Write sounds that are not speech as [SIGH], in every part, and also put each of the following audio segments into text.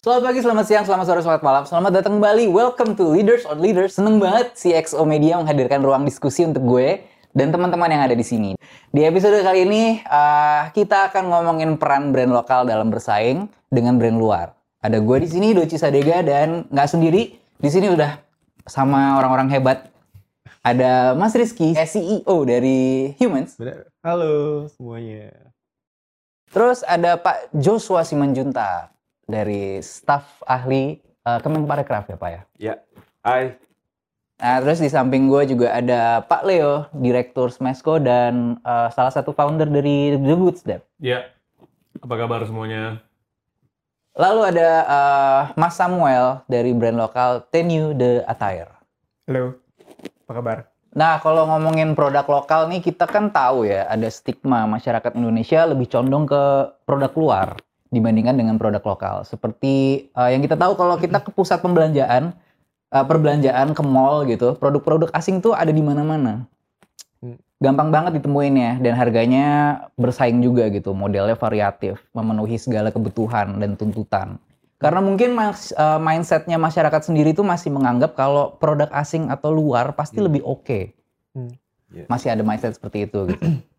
Selamat pagi, selamat siang, selamat sore, selamat malam. Selamat datang kembali. Welcome to Leaders on Leaders. Seneng banget si XO Media menghadirkan ruang diskusi untuk gue dan teman-teman yang ada di sini. Di episode kali ini, uh, kita akan ngomongin peran brand lokal dalam bersaing dengan brand luar. Ada gue di sini, Doci Sadega, dan nggak sendiri. Di sini udah sama orang-orang hebat. Ada Mas Rizky, CEO dari Humans. Halo semuanya. Terus ada Pak Joshua Simanjunta dari staf ahli uh, Kemenparekraf ya Pak ya? Ya, hai. Nah, terus di samping gue juga ada Pak Leo, Direktur Smesco dan uh, salah satu founder dari The Good Step. Ya, apa kabar semuanya? Lalu ada uh, Mas Samuel dari brand lokal Tenue The Attire. Halo, apa kabar? Nah, kalau ngomongin produk lokal nih, kita kan tahu ya, ada stigma masyarakat Indonesia lebih condong ke produk luar dibandingkan dengan produk lokal. Seperti uh, yang kita tahu kalau kita ke pusat pembelanjaan, uh, perbelanjaan ke mall gitu, produk-produk asing tuh ada di mana-mana. Gampang banget ditemuin ya, dan harganya bersaing juga gitu, modelnya variatif, memenuhi segala kebutuhan dan tuntutan. Karena mungkin mas, uh, mindsetnya masyarakat sendiri tuh masih menganggap kalau produk asing atau luar pasti lebih oke. Okay. Hmm. Yeah. Masih ada mindset seperti itu gitu. [CLEARS THROAT]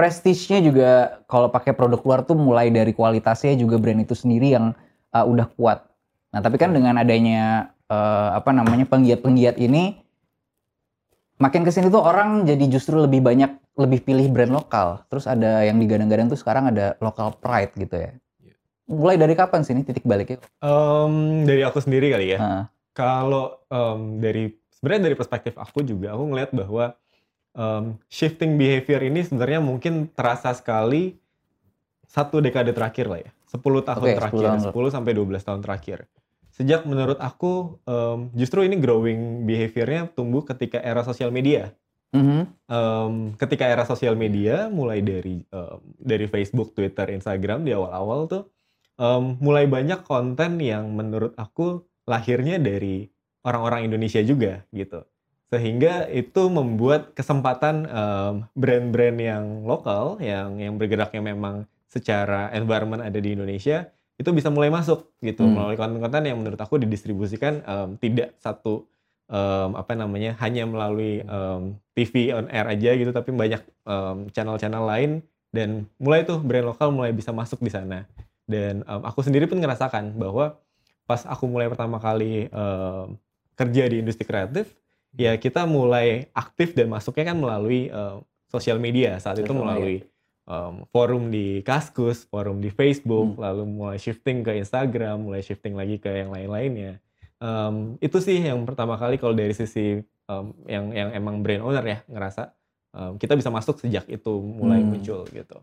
Prestige-nya juga kalau pakai produk luar tuh mulai dari kualitasnya juga brand itu sendiri yang uh, udah kuat. Nah, tapi kan dengan adanya uh, apa namanya penggiat-penggiat ini makin ke sini tuh orang jadi justru lebih banyak lebih pilih brand lokal. Terus ada yang digadang-gadang tuh sekarang ada local pride gitu ya. Mulai dari kapan sih ini titik baliknya? Um, dari aku sendiri kali ya. Nah, Kalau um, dari sebenarnya dari perspektif aku juga aku ngeliat bahwa um, shifting behavior ini sebenarnya mungkin terasa sekali satu dekade terakhir lah ya. 10 tahun 10 terakhir, tahun. 10 sampai 12 tahun terakhir. Sejak menurut aku um, justru ini growing behaviornya tumbuh ketika era sosial media. mhm. Em, ketika era sosial media mulai dari em, dari Facebook, Twitter, Instagram di awal-awal tuh em, mulai banyak konten yang menurut aku lahirnya dari orang-orang Indonesia juga gitu. Sehingga itu membuat kesempatan em, brand-brand yang lokal yang yang bergeraknya memang secara environment ada di Indonesia itu bisa mulai masuk gitu. Hmm. melalui konten-konten yang menurut aku didistribusikan em, tidak satu em, apa namanya hanya melalui em, TV on air aja gitu tapi banyak channel-channel lain. Dan mulai tuh brand lokal mulai bisa masuk di sana. Dan em, aku sendiri pun ngerasakan bahwa pas aku mulai pertama kali em, kerja di industri kreatif ya kita mulai aktif dan masuknya kan melalui em, sosial media saat itu melalui em, forum di Kaskus, forum di Facebook, Hmm. lalu mulai shifting ke Instagram, mulai shifting lagi ke yang lain-lainnya. Em, itu sih yang pertama kali kalau dari sisi em, yang yang emang brand owner ya ngerasa em, kita bisa masuk sejak itu mulai Hmm. muncul gitu.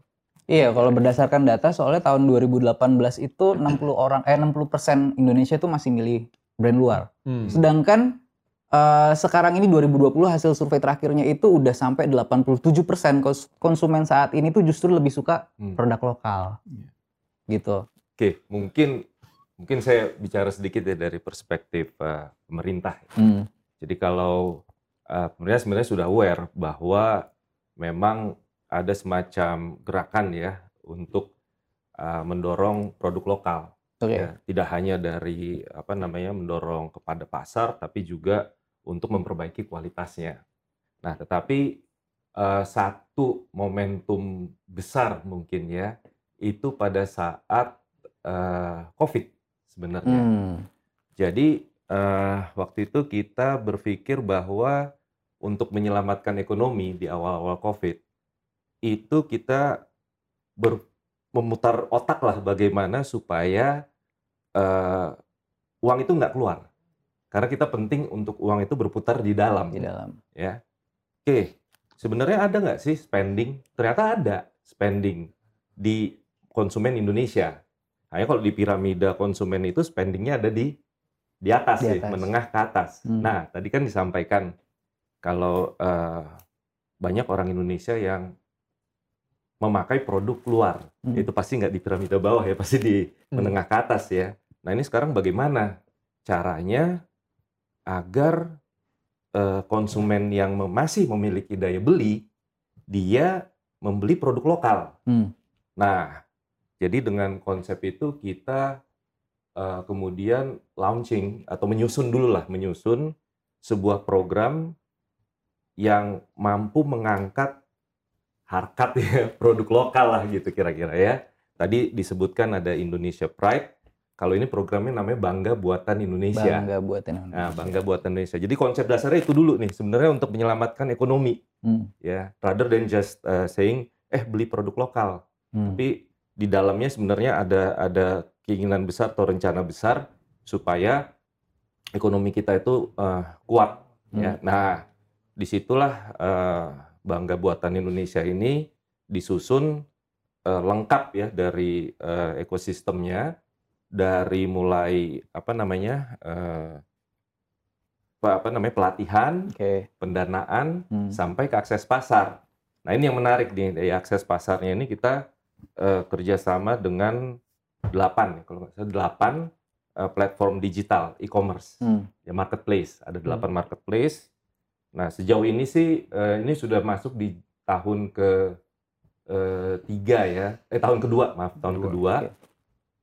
Iya, kalau berdasarkan data soalnya tahun 2018 itu 60 orang eh 60% Indonesia itu masih milih brand luar. Hmm. Sedangkan eh, sekarang ini 2020 hasil survei terakhirnya itu udah sampai 87% kons- konsumen saat ini tuh justru lebih suka Hmm. produk lokal. Iya. Gitu. Oke, mungkin mungkin saya bicara sedikit ya dari perspektif eh, pemerintah. Hmm. Jadi kalau eh, pemerintah sebenarnya sudah aware bahwa memang ada semacam gerakan ya untuk eh, mendorong produk lokal. Oke. Ya, tidak hanya dari apa namanya mendorong kepada pasar, tapi juga untuk memperbaiki kualitasnya. Nah, tetapi eh, satu momentum besar mungkin ya itu pada saat eh, COVID sebenarnya. Hmm. Jadi eh, waktu itu kita berpikir bahwa untuk menyelamatkan ekonomi di awal-awal COVID itu kita ber- memutar otak lah bagaimana supaya eh, uang itu nggak keluar. Karena kita penting untuk uang itu berputar di dalam Di dalam. ya. Oke, sebenarnya ada nggak sih spending? Ternyata ada spending di konsumen Indonesia. Hanya kalau di piramida konsumen itu spendingnya ada di di atas, Di sih, atas. menengah ke atas. Hmm. Nah, tadi kan disampaikan kalau eh, banyak orang Indonesia yang memakai produk luar, Hmm. itu pasti nggak di piramida bawah ya, pasti di Hmm. menengah ke atas ya. Nah ini sekarang bagaimana caranya agar eh, konsumen yang masih memiliki daya beli, dia membeli produk lokal. Hmm. Nah, jadi dengan konsep itu kita eh, kemudian launching atau menyusun dulu lah, menyusun sebuah program yang mampu mengangkat harkat ya [LAUGHS] produk lokal lah gitu kira-kira ya. Tadi disebutkan ada Indonesia Pride. Kalau ini programnya namanya Bangga Buatan Indonesia. Bangga buatan Indonesia. Nah, Bangga Buatan Indonesia. Jadi konsep dasarnya itu dulu nih sebenarnya untuk menyelamatkan ekonomi Hmm. ya, rather than just uh, saying eh beli produk lokal. Hmm. Tapi di dalamnya sebenarnya ada ada keinginan besar atau rencana besar supaya ekonomi kita itu uh, kuat ya. Hmm. Nah, di situlah uh, Bangga Buatan Indonesia ini disusun uh, lengkap ya dari uh, ekosistemnya dari mulai apa namanya uh, apa apa namanya pelatihan, Oke. pendanaan Hmm. sampai ke akses pasar. Nah ini yang menarik nih dari akses pasarnya ini kita eh, kerjasama dengan delapan, kalau nggak salah delapan eh, platform digital e-commerce, Hmm. ya marketplace. Ada delapan marketplace. Nah sejauh ini sih eh, ini sudah masuk di tahun ke eh, tiga ya, eh tahun kedua maaf tahun kedua. Oke.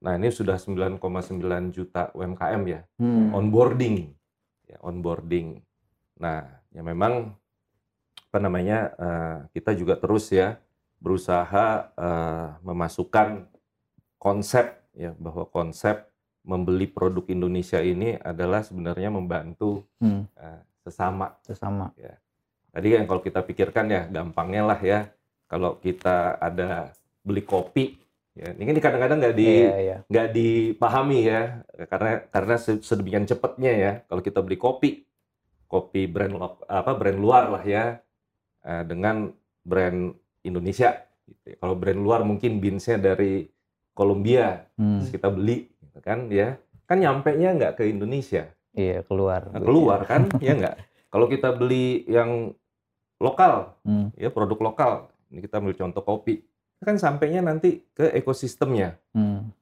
Nah ini sudah 9,9 juta UMKM ya Hmm. onboarding ya onboarding nah ya memang apa namanya eh, kita juga terus ya berusaha eh, memasukkan konsep ya bahwa konsep membeli produk Indonesia ini adalah sebenarnya membantu Hmm. eh, sesama Sesama. tadi kan kalau kita pikirkan ya gampangnya lah ya kalau kita ada beli kopi ya ini kan kadang-kadang nggak di Iya, iya. nggak dipahami ya karena karena se- sedemikian cepatnya ya kalau kita beli kopi kopi brand apa brand luar lah ya eh, dengan brand Indonesia gitu ya. kalau brand luar mungkin beansnya dari Kolombia Hmm. terus kita beli gitu kan ya kan nyampe nya nggak ke Indonesia Iya, keluar. Nah, keluar kan ya nggak kalau kita beli yang lokal Hmm. ya produk lokal ini kita ambil contoh kopi kan sampainya nanti ke ekosistemnya. Hmm.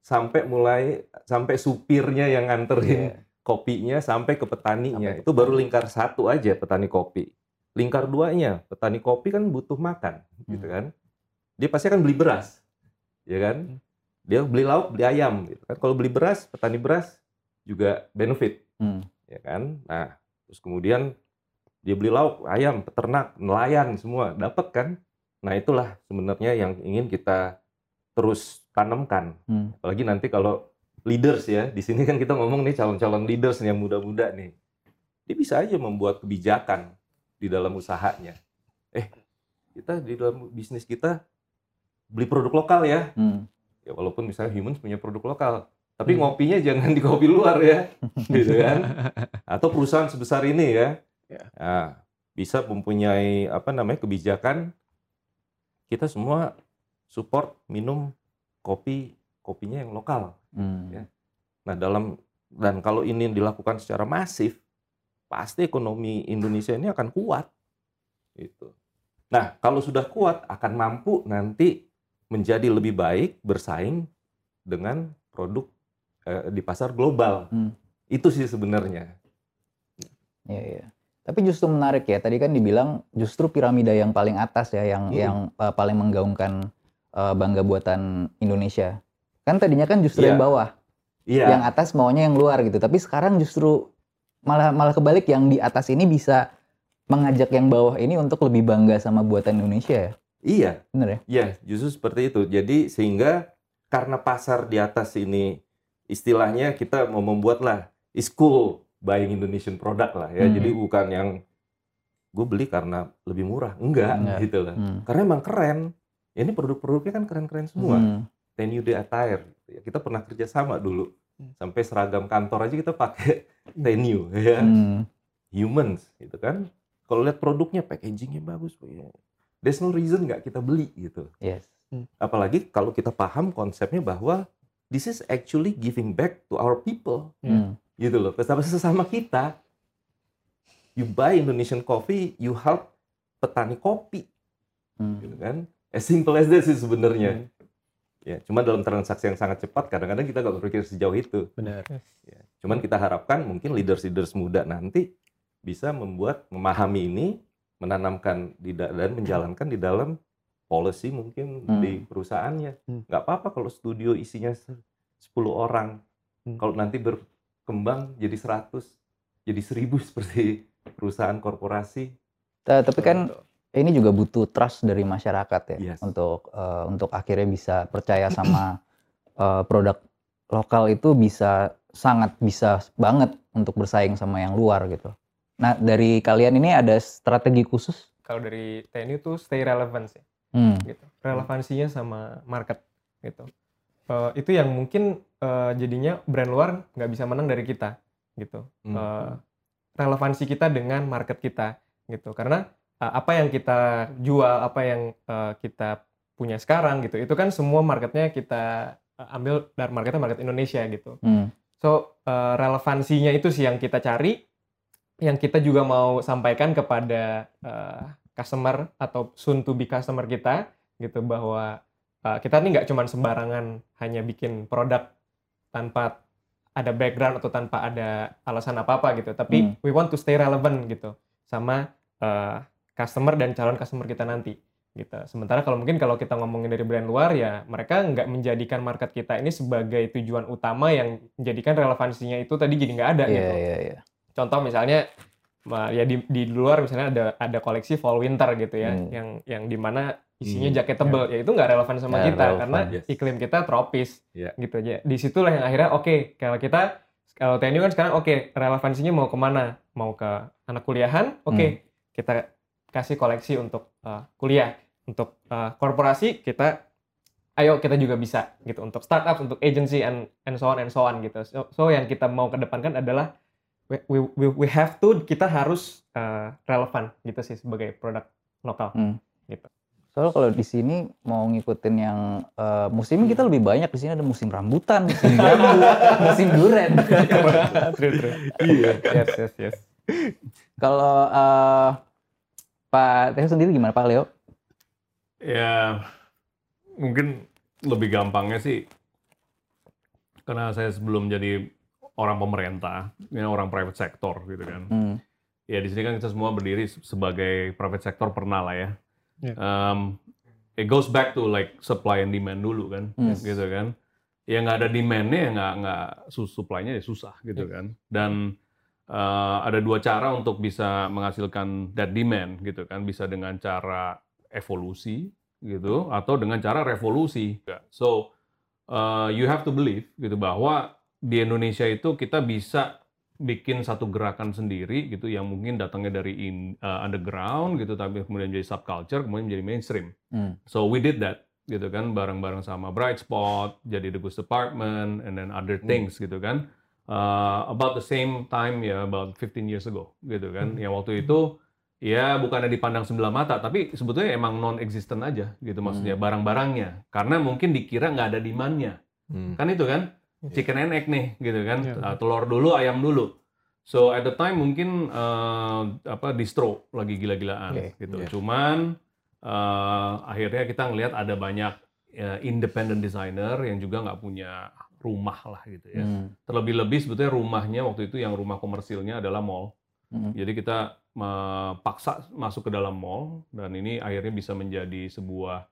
Sampai mulai sampai supirnya yang nganterin Iya. kopinya sampai ke petaninya. Sampai itu baru lingkar satu aja petani kopi. Lingkar duanya petani kopi kan butuh makan gitu Hmm. kan? Dia pasti akan beli beras ya kan? Dia beli lauk beli ayam gitu kan? Kalau beli beras petani beras juga benefit Hmm. ya kan? Nah terus kemudian dia beli lauk ayam peternak nelayan semua dapat kan nah itulah sebenarnya yang ingin kita terus tanamkan Hmm. apalagi nanti kalau leaders ya di sini kan kita ngomong nih calon-calon leaders nih yang muda-muda nih dia bisa aja membuat kebijakan di dalam usahanya eh kita di dalam bisnis kita beli produk lokal ya Hmm. ya walaupun misalnya humans punya produk lokal tapi Hmm. ngopinya jangan di kopi luar ya [LAUGHS] gitu kan atau perusahaan sebesar ini ya Ya. Nah, bisa mempunyai apa namanya kebijakan kita semua support minum kopi kopinya yang lokal Hmm. Ya. nah dalam dan kalau ini dilakukan secara masif pasti ekonomi Indonesia ini akan kuat gitu nah kalau sudah kuat akan mampu nanti menjadi lebih baik bersaing dengan produk eh, di pasar global Hmm. itu sih sebenarnya Iya, iya. Tapi justru menarik ya. Tadi kan dibilang justru piramida yang paling atas ya, yang Hmm. yang uh, paling menggaungkan uh, bangga buatan Indonesia. Kan tadinya kan justru Iya. yang bawah, iya yang atas maunya yang luar gitu. Tapi sekarang justru malah malah kebalik yang di atas ini bisa mengajak yang bawah ini untuk lebih bangga sama buatan Indonesia ya. iya Bener ya? Iya, justru seperti itu. Jadi sehingga karena pasar di atas ini istilahnya kita mau membuat lah is cool buying Indonesian product lah ya. Hmm. Jadi bukan yang gue beli karena lebih murah, enggak, Enggak. gitu lah. Hmm. Karena emang keren. Ya, ini produk-produknya kan keren-keren semua. Hmm. Tenue de attire. gitu ya. Kita pernah kerja sama dulu. Hmm. Sampai seragam kantor aja kita pakai tenue ya. Hmm. Humans gitu kan. Kalau lihat produknya packagingnya bagus, there's no reason nggak kita beli gitu. Yes. Apalagi kalau kita paham konsepnya bahwa this is actually giving back to our people, Hmm. Gitu loh. Bersama sesama kita. You buy Indonesian coffee, you help petani kopi, Hmm. gitu kan? As simple as that sih sebenarnya. Ya, cuma dalam transaksi yang sangat cepat, kadang-kadang kita nggak berpikir sejauh itu. Benar. Ya. Cuman kita harapkan mungkin leaders-leaders muda nanti bisa membuat, memahami ini, menanamkan di da- dan menjalankan di dalam policy mungkin Hmm. di perusahaannya. Hmm. Nggak apa-apa kalau studio isinya se- 10 orang, Hmm. Kalau nanti berkembang jadi 100, jadi 1000 [LAUGHS] seperti perusahaan korporasi. Ta- tapi kan ini juga butuh trust dari masyarakat ya Yes. untuk eh, untuk akhirnya bisa percaya sama [CLEARS THROAT] eh, produk lokal itu bisa sangat bisa banget untuk bersaing sama yang luar gitu. Nah dari kalian ini ada strategi khusus? Kalau dari TNI itu stay relevant sih, Hmm. gitu. Relevansinya sama market, gitu. Eh, itu yang mungkin eh, jadinya brand luar nggak bisa menang dari kita, gitu. Hmm. Eh, relevansi kita dengan market kita, gitu. Karena eh, apa yang kita jual, apa yang eh, kita punya sekarang, gitu. Itu kan semua marketnya kita eh, ambil dari marketnya market Indonesia, gitu. Hmm. So, eh, relevansinya itu sih yang kita cari, yang kita juga mau sampaikan kepada eh, customer atau soon to be customer kita, gitu bahwa eh, kita nih nggak cuma sembarangan hanya bikin produk tanpa ada background atau tanpa ada alasan apa-apa gitu, tapi Hmm. we want to stay relevant gitu sama eh, customer dan calon customer kita nanti. Gitu. Sementara kalau mungkin kalau kita ngomongin dari brand luar ya mereka nggak menjadikan market kita ini sebagai tujuan utama yang menjadikan relevansinya itu tadi jadi nggak ada Iya gitu. iya iya. Contoh misalnya ma- ya di, di luar misalnya ada ada koleksi fall winter gitu ya Hmm. yang yang di mana isinya Hmm, jaket tebel ya itu nggak relevan sama kita relevan, karena yes. iklim kita tropis Ya. gitu aja. Di situlah yang akhirnya oke kalau kita kalau TNI kan sekarang oke relevansinya mau ke mana? Mau ke anak kuliahan? Oke Hmm. kita kasih koleksi untuk uh, kuliah, untuk uh, korporasi kita ayo kita juga bisa gitu untuk startup, untuk agency and and so on and so on gitu. So, so yang kita mau kedepankan adalah we, we, we, have to kita harus uh, relevan gitu sih sebagai produk lokal. Soalnya kalau di sini mau ngikutin yang eh, musim kita lebih banyak di sini ada musim rambutan, musim [LAUGHS] bambu, musim duren. [LAUGHS] Iya. Yes, yes, yes. Kalau eh, Pak Teo sendiri gimana Pak Leo? Ya, mungkin lebih gampangnya sih, karena saya sebelum jadi orang pemerintah, ini orang private sector gitu kan. Hmm. Ya di sini kan kita semua berdiri sebagai private sector pernah lah ya. Um, it goes back to like supply and demand dulu kan, Hmm. gitu kan. Ya nggak ada demandnya ya nggak nggak su- supply-nya ya susah gitu kan. Dan uh, ada dua cara untuk bisa menghasilkan that demand gitu kan, bisa dengan cara evolusi gitu atau dengan cara revolusi. So uh, you have to believe gitu bahwa di Indonesia itu kita bisa bikin satu gerakan sendiri gitu yang mungkin datangnya dari in, uh, underground gitu tapi kemudian jadi subculture kemudian menjadi mainstream. Hmm. So we did that gitu kan bareng-bareng sama Bright Spot, jadi The Goose Apartment and then other things gitu kan. Uh, about the same time ya about 15 years ago gitu kan. Yang waktu itu ya bukannya dipandang sebelah mata tapi sebetulnya emang non existent aja gitu maksudnya barang-barangnya karena mungkin dikira nggak ada demandnya Hmm. kan itu kan chicken and egg nih gitu kan Iya. Uh, telur dulu ayam dulu so at the time mungkin uh, apa distro lagi gila-gilaan Oke, gitu iya. cuman uh, akhirnya kita ngelihat ada banyak uh, independent designer yang juga nggak punya rumah lah gitu ya Hmm. terlebih-lebih sebetulnya rumahnya waktu itu yang rumah komersilnya adalah mall Hmm. jadi kita paksa masuk ke dalam mall dan ini akhirnya bisa menjadi sebuah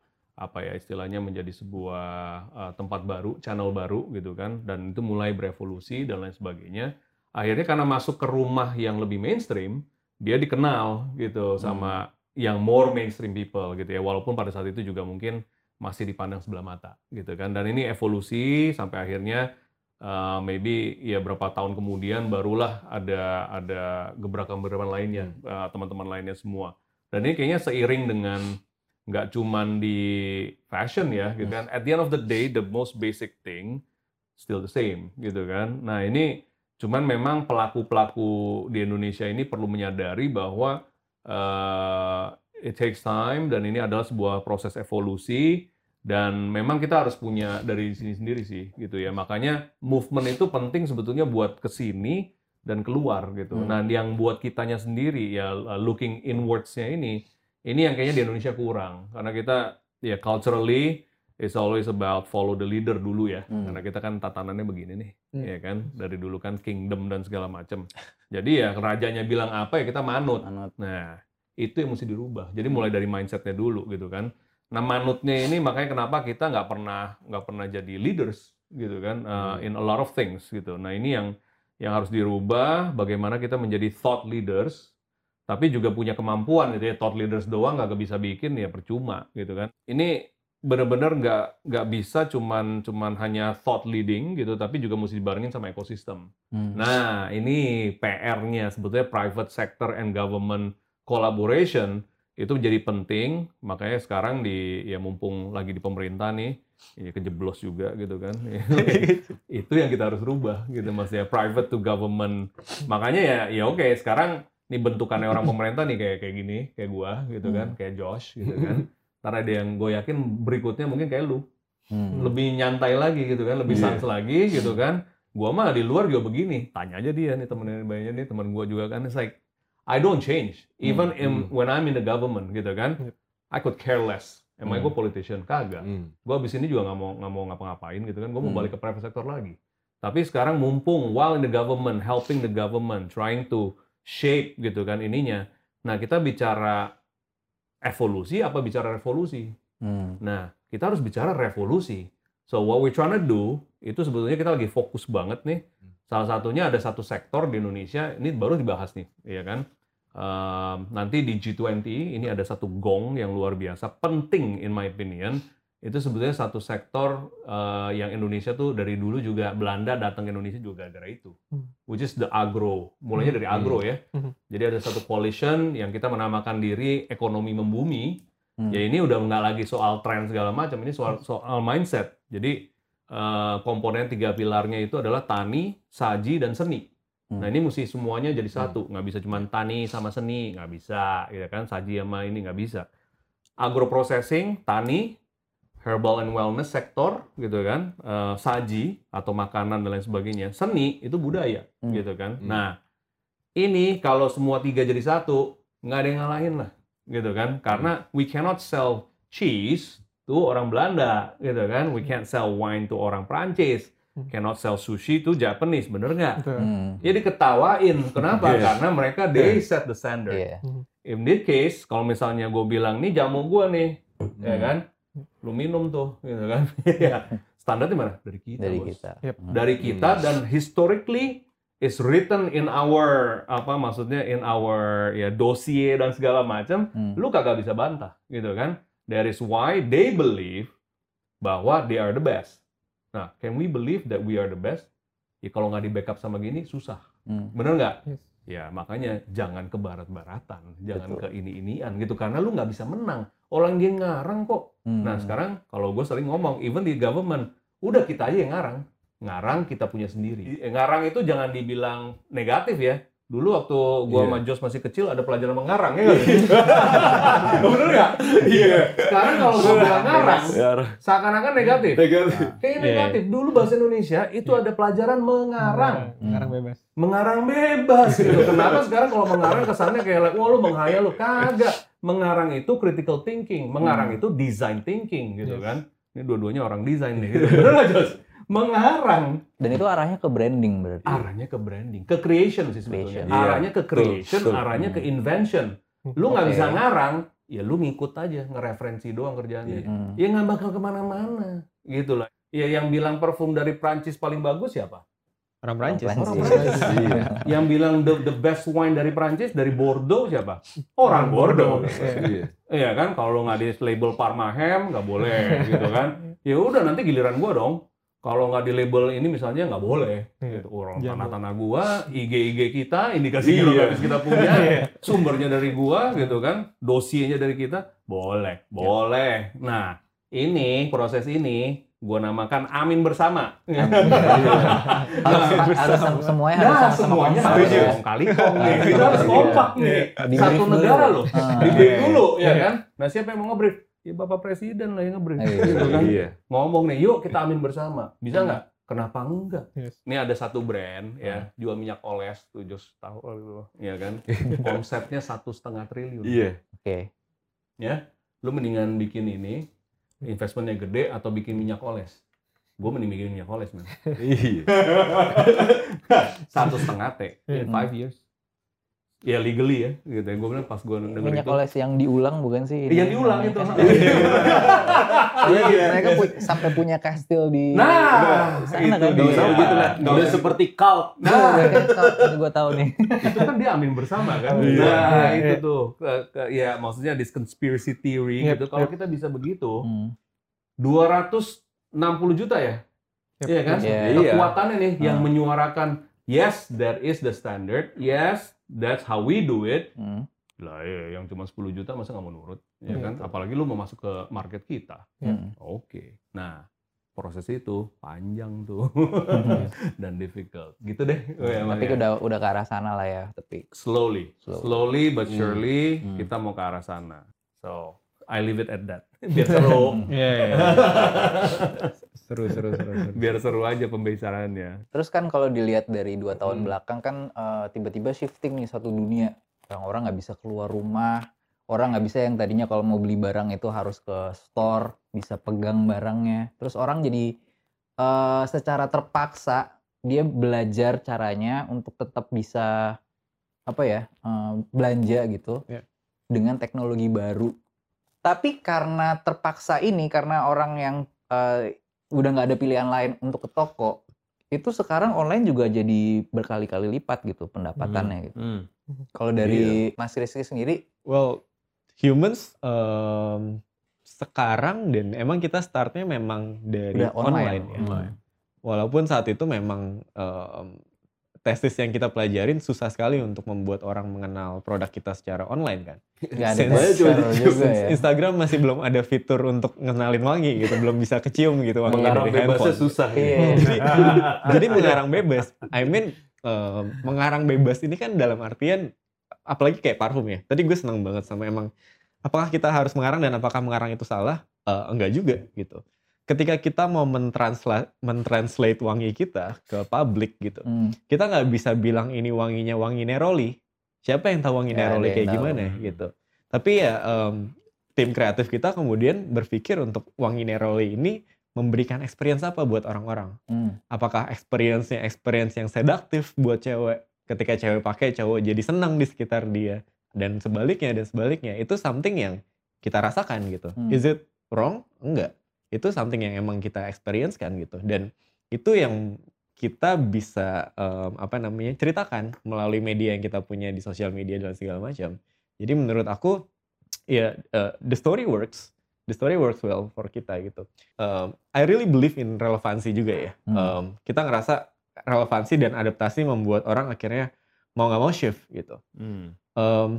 apa ya istilahnya menjadi sebuah uh, tempat baru, channel baru gitu kan dan itu mulai berevolusi dan lain sebagainya. Akhirnya karena masuk ke rumah yang lebih mainstream, dia dikenal gitu sama yang more mainstream people gitu ya. Walaupun pada saat itu juga mungkin masih dipandang sebelah mata gitu kan. Dan ini evolusi sampai akhirnya uh, maybe ya berapa tahun kemudian barulah ada ada gebrakan-gebrakan lainnya uh, teman-teman lainnya semua dan ini kayaknya seiring dengan nggak cuman di fashion ya gitu kan. At the end of the day the most basic thing still the same gitu kan. Nah ini cuman memang pelaku-pelaku di Indonesia ini perlu menyadari bahwa uh, it takes time dan ini adalah sebuah proses evolusi dan memang kita harus punya dari sini sendiri sih gitu ya. Makanya movement itu penting sebetulnya buat ke sini dan keluar gitu. Hmm. nah yang buat kitanya sendiri ya looking inwards-nya ini ini yang kayaknya di Indonesia kurang karena kita ya culturally it's always about follow the leader dulu ya Hmm. karena kita kan tatanannya begini nih Hmm. ya kan dari dulu kan kingdom dan segala macam jadi ya rajanya bilang apa ya kita manut Manut. Nah, itu yang mesti dirubah. Jadi mulai dari mindsetnya dulu gitu kan. Nah, manutnya ini makanya kenapa kita nggak pernah nggak pernah jadi leaders gitu kan uh, in a lot of things gitu. Nah ini yang yang harus dirubah bagaimana kita menjadi thought leaders tapi juga punya kemampuan gitu ya thought leaders doang nggak bisa bikin ya percuma gitu kan. Ini benar-benar nggak nggak bisa cuman cuman hanya thought leading gitu tapi juga mesti dibarengin sama ekosistem. Hmm. Nah, ini PR-nya sebetulnya private sector and government collaboration itu jadi penting. Makanya sekarang di ya mumpung lagi di pemerintah nih, ini kejeblos juga gitu kan. [LAUGHS] itu yang kita harus rubah gitu maksudnya private to government. Makanya ya ya oke, sekarang nih bentukannya orang [LAUGHS] pemerintah nih kayak kayak gini, kayak gua gitu kan, kayak Josh gitu kan. Ntar ada yang gue yakin berikutnya mungkin kayak lu. Hmm. Lebih nyantai lagi gitu kan, lebih Iya. sans lagi gitu kan. Gua mah di luar juga begini. Tanya aja dia nih temen banyak nih teman gua juga kan. It's like I don't change even in, Hmm. when I'm in the government gitu kan. Yep. I could care less. Emang Hmm. gue politician kagak. Hmm. Gue abis ini juga nggak mau nggak mau ngapa-ngapain gitu kan. Gue mau Hmm. balik ke private sector lagi. Tapi sekarang mumpung while in the government, helping the government, trying to shape gitu kan ininya. Nah kita bicara evolusi apa bicara revolusi? Hmm. Nah, kita harus bicara revolusi. So what we trying to do itu sebetulnya kita lagi fokus banget nih. Salah satunya ada satu sektor di Indonesia ini baru dibahas nih, ya kan? Ehm, nanti di G20 ini ada satu gong yang luar biasa penting in my opinion. Itu sebetulnya satu sektor eh, yang Indonesia tuh dari dulu juga Belanda datang ke Indonesia juga gara-gara itu. Hmm. Which is the agro. Mulainya dari agro ya. Hmm. Jadi ada satu coalition yang kita menamakan diri ekonomi membumi. Hmm. Ya ini udah nggak lagi soal tren segala macam, ini soal soal mindset. Jadi eh, komponen tiga pilarnya itu adalah tani, saji, dan seni. Hmm. Nah ini mesti semuanya jadi satu, nggak bisa cuma tani sama seni, nggak bisa, ya kan? Saji sama ini nggak bisa. Agro processing, tani, herbal and wellness sektor, gitu kan? Eh, saji atau makanan dan lain sebagainya. Seni itu budaya, Hmm. gitu kan? Hmm. Nah ini kalau semua tiga jadi satu, nggak ada yang ngalahin lah, gitu kan? Karena we cannot sell cheese to orang Belanda, gitu kan? We can't sell wine to orang Prancis, Hmm. cannot sell sushi to Japanese, bener nggak? Hmm. Ya diketawain, kenapa? Iya. Karena mereka they set the standard. Iya. In this case, kalau misalnya gue bilang nih jamu gue nih, ya Hmm. kan? Lu minum tuh, gitu kan? [LAUGHS] Ya. Standarnya mana? Dari kita, Dari bos kita. Yep. Hmm. dari kita dan historically is written in our apa maksudnya in our ya dossier dan segala macam Hmm. lu kagak bisa bantah gitu kan that is why they believe bahwa they are the best nah can we believe that we are the best ya kalau nggak di backup sama gini susah Hmm. bener nggak Yes. ya makanya jangan ke barat-baratan jangan Betul. ke ini-inian gitu karena lu nggak bisa menang orang dia ngarang kok Hmm. Nah sekarang kalau gue sering ngomong, even di government, udah kita aja yang ngarang. Ngarang kita punya sendiri. Eh, Ngarang itu jangan dibilang negatif ya. Dulu waktu gue Iya. sama Jos masih kecil ada pelajaran mengarang ya [LAUGHS] nggak? Bener nggak? Iya. Sekarang kalau gue bilang ngarang, Ya, seakan-akan negatif. negatif. Kayak Iya. negatif. Dulu bahasa Indonesia itu ada pelajaran mengarang. Mengarang bebas. Mengarang bebas gitu. Kenapa sekarang kalau mengarang kesannya kayak, like, wah lu menghayal lu. Kagak. Mengarang itu critical thinking. Mengarang itu design thinking gitu Yes. kan. Ini dua-duanya orang desain nih. Gitu. [LAUGHS] Bener nggak, Jos? Mengarang. Dan itu arahnya ke branding berarti. Arahnya ke branding. Ke creation sih sebetulnya. Creation. Iya. Arahnya ke creation, Betul, arahnya ke Hmm. invention. Lu nggak Oke. bisa ngarang, ya lu ngikut aja. Ngereferensi doang kerjaannya. Iya. Hmm. Ya nggak bakal ke mana-mana. Gitu lah. Ya yang bilang parfum dari Prancis paling bagus siapa? Orang Prancis. Prancis. Orang Prancis. Iya. Yang bilang the, the best wine dari Prancis dari Bordeaux siapa? Orang Bordeaux. Iya. Iya kan, kalau lo nggak di label Parmahem nggak boleh gitu kan. Ya udah nanti giliran gua dong. Kalau nggak di label ini misalnya nggak boleh. Iya. Gitu. Orang Jamu. tanah-tanah gua, IG-IG kita, indikasi Iya. geografis kita punya, [LAUGHS] sumbernya dari gua gitu kan, dosiernya dari kita, boleh, boleh. Nah, ini proses ini gua namakan Amin bersama. harus, harus sem- semuanya harus Nah, semuanya harus ya. kong kali kong nih. Kita harus kompak nih. Satu negara loh. Ah. Di brief dulu ya kan. Nah, siapa yang mau nge-brief? Ya Bapak Presiden lah yang nge-brief. Iya. Gitu kan. Iya. Ngomong nih, yuk kita amin bersama. Bisa nggak? Kenapa enggak? Yes. Ini ada satu brand ya, jual minyak oles, tuh Jos tahu kali lu, ya kan? [LAUGHS] Omsetnya satu setengah triliun. Iya. Oke. Lu mendingan bikin ini, investmentnya gede atau bikin minyak oles? Gue mending bikin minyak oles, man. Iya. [LAUGHS] satu setengah T in five years. Ya legally ya gitu ya gue bilang pas gue denger Minyak itu oles yang diulang bukan sih? Iya, yang diulang itu kan? Iya, iya. Mereka pu- sampai punya kastil di Nah, sana itu kan? dia. Begitu lah. Udah seperti cult. Nah, ini gue tahu nih. itu kan dia amin bersama kan Iya. nah Iya. itu tuh Ke- ke- ya maksudnya this conspiracy theory Yep, gitu kalau yep. kita bisa begitu Hmm. 260 juta ya Yep. Iya kan Iya. kekuatannya nih yang Hmm. menyuarakan yes that is the standard yes that's how we do it Hmm. lah ya yang cuma 10 juta masa nggak mau nurut ya Iya, kan apalagi lu mau masuk ke market kita Hmm. oke nah proses itu panjang tuh [LAUGHS] dan difficult gitu deh ya, Tapi ya. udah udah ke arah sana lah ya. Tapi slowly, Slowly. slowly but Hmm. surely Hmm. kita mau ke arah sana. So I leave it at that. [LAUGHS] Biar seru, [LAUGHS] Iya, iya. seru, seru, seru, seru. biar seru aja pembicaraannya. terus kan kalau dilihat dari dua tahun Hmm. belakang kan eh, tiba-tiba shifting nih satu dunia. Orang-orang nggak bisa keluar rumah. Orang nggak bisa yang tadinya kalau mau beli barang itu harus ke store, bisa pegang barangnya. Terus orang jadi eh, secara terpaksa dia belajar caranya untuk tetap bisa apa ya eh, belanja gitu Ya. dengan teknologi baru. Tapi karena terpaksa ini, karena orang yang eh, udah nggak ada pilihan lain untuk ke toko, itu sekarang online juga jadi berkali-kali lipat gitu pendapatannya gitu. Hmm. Kalau dari Mas Rizky sendiri, Well, humans um, sekarang dan emang kita startnya memang dari Udah online. online, ya. Hmm. Walaupun saat itu memang um, tesis yang kita pelajarin susah sekali untuk membuat orang mengenal produk kita secara online kan. [LAUGHS] ada juga ya. Instagram masih belum ada fitur untuk ngenalin wangi gitu, belum bisa kecium gitu wanginya Mengarang dari bebasnya handphone. susah. Iya. [LAUGHS] jadi, [LAUGHS] jadi mengarang bebas. I mean um, mengarang bebas ini kan dalam artian apalagi kayak parfum ya. Tadi gue senang banget sama emang apakah kita harus mengarang dan apakah mengarang itu salah? Eh, enggak juga gitu. Ketika kita mau mentranslate mentranslate wangi kita ke publik gitu, Hmm. kita nggak bisa bilang ini wanginya wangi neroli. Siapa yang tahu wangi ada neroli kayak tahu. gimana gitu. Tapi ya em, tim kreatif kita kemudian berpikir untuk wangi neroli ini memberikan experience apa buat orang-orang. Hmm. Apakah experience-nya experience yang sedaktif buat cewek ketika cewek pakai cowok jadi senang di sekitar dia dan sebaliknya dan sebaliknya itu something yang kita rasakan gitu. Hmm. Is it wrong? Enggak. Itu something yang emang kita experience kan gitu. Dan itu yang kita bisa em, apa namanya ceritakan melalui media yang kita punya di sosial media dan segala macam. Jadi menurut aku ya eh, the story works, the story works well for kita gitu. Em, I really believe in relevansi juga ya. Hmm. Em, kita ngerasa relevansi dan adaptasi membuat orang akhirnya mau nggak mau shift gitu. Hmm. Em,